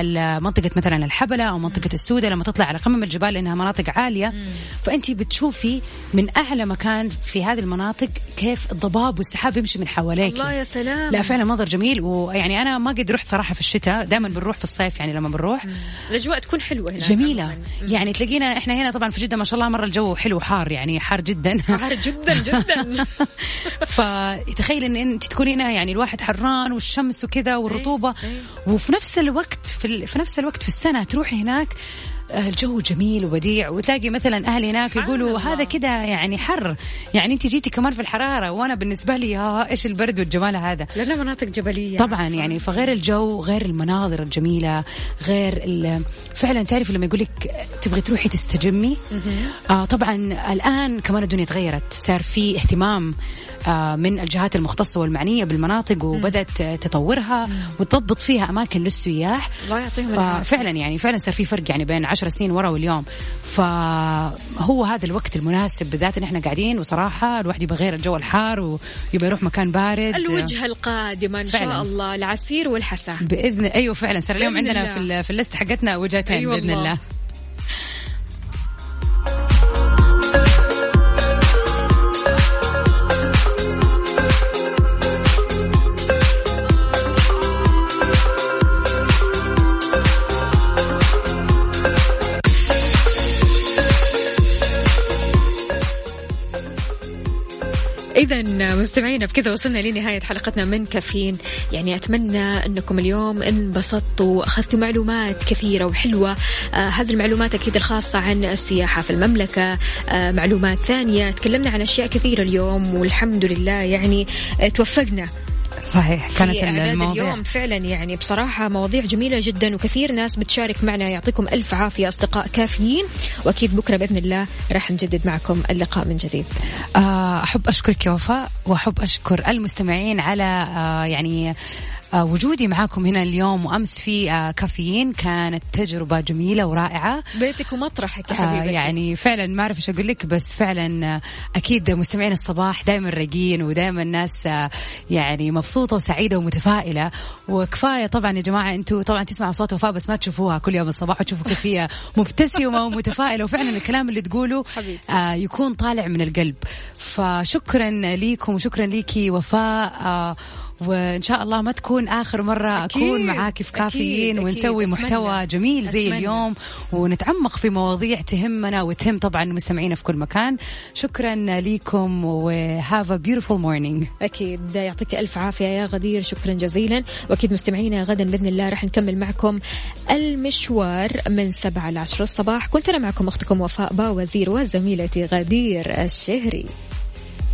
منطقة مثلا الحبلة أو منطقة السودة لما تطلع على قمم الجبال لأنها مناطق عالية. فأنت بتشوفي من أعلى مكان في هذه المناطق كيف الضباب والسحاب يمشي من حواليك. الله يا سلام. لا فعلا منظر جميل. ويعني أنا ما قد رحت صراحة في الشتاء دائما بنروح في الصيف يعني لما بنروح. الأجواء تكون حلوة هناك جميلة. عموماً. يعني تلاقينا إحنا هنا طبعا في جدة ما شاء الله مرة الجو حلو حار يعني حار جدا. حار جدا جدا. فتخيل إن أنت تكوني هنا يعني الواحد حران والشمس وكذا والرطوبة إيه. وفي نفس الوقت في. في نفس الوقت في السنة تروحي هناك الجو جميل وبديع. وتلاقي مثلا أهل هناك يقولوا. هذا كذا يعني حر. يعني أنت جيتي كمان في الحرارة وأنا بالنسبة لي ها إيش البرد والجمال هذا؟ لأنها مناطق جبلية. طبعا يعني فغير الجو غير المناظر الجميلة غير فعلا تعرف لما يقول لك تبغي تروحي تستجمي؟ آه طبعا الآن كمان الدنيا تغيرت. صار في اهتمام آه من الجهات المختصة والمعنية بالمناطق وبدأت تطورها وتضبط فيها أماكن للسياح. الله يعطيهم ففعلا يعني فعلا صار في فرق يعني بين 10 عشر سنين ورا واليوم فهو هذا الوقت المناسب بالذات إن إحنا قاعدين وصراحة الواحد يبغى غير الجو الحار ويبغى يروح مكان بارد الوجهه القادمه إن فعلاً. شاء الله العسير والحسا بإذن أيوه فعلا صار اليوم عندنا الله. في ال- في الليست حقتنا وجهتين أي بإذن والله. الله إذا مستمعينا بكذا وصلنا لنهاية حلقتنا من كافيين. يعني أتمنى أنكم اليوم انبسطتوا وأخذتوا معلومات كثيرة وحلوة. آه هذه المعلومات أكيد الخاصة عن السياحة في المملكة. آه معلومات ثانية تكلمنا عن أشياء كثيرة اليوم والحمد لله يعني توفقنا. صحيح كانت في المواضيع اليوم فعلا يعني بصراحة مواضيع جميلة جدا وكثير ناس بتشارك معنا يعطيكم ألف عافية أصدقاء كافيين وأكيد بكرة بإذن الله راح نجدد معكم اللقاء من جديد. آه، أحب أشكرك يا وفاء وأحب أشكر المستمعين على آه، يعني وجودي معاكم هنا اليوم وأمس في آه، كافيين. كانت تجربة جميلة ورائعة. بيتك ومطرحك يا آه، حبيبتي. يعني فعلا ما أعرف إيش أقول لك بس فعلا آه، أكيد مستمعين الصباح دائما رايقين ودائما الناس آه، يعني مبسوطة وسعيدة ومتفائلة. وكفاية طبعا يا جماعة أنتم طبعا تسمعوا صوت وفاء بس ما تشوفوها كل يوم الصباح وتشوفوا كيف هي مبتسمة ومتفائلة. وفعلا الكلام اللي تقوله. آه، يكون طالع من القلب. فشكرا ليكم وشكرا ليكي وفاء. آه، وإن شاء الله ما تكون آخر مرة أكيد، أكون معاكي في كافيين أكيد، ونسوي أكيد، محتوى أتمنى. جميل زي أتمنى. اليوم ونتعمق في مواضيع تهمنا وتهم طبعا مستمعينا في كل مكان. شكرا لكم و have a beautiful morning أكيد يعطيك ألف عافية يا غدير. شكرا جزيلا. وأكيد مستمعينا غدا بإذن الله راح نكمل معكم المشوار من سبعة لعشرة الصباح. كنت أنا معكم أختكم وفاء باوزير وزميلتي غدير الشهري.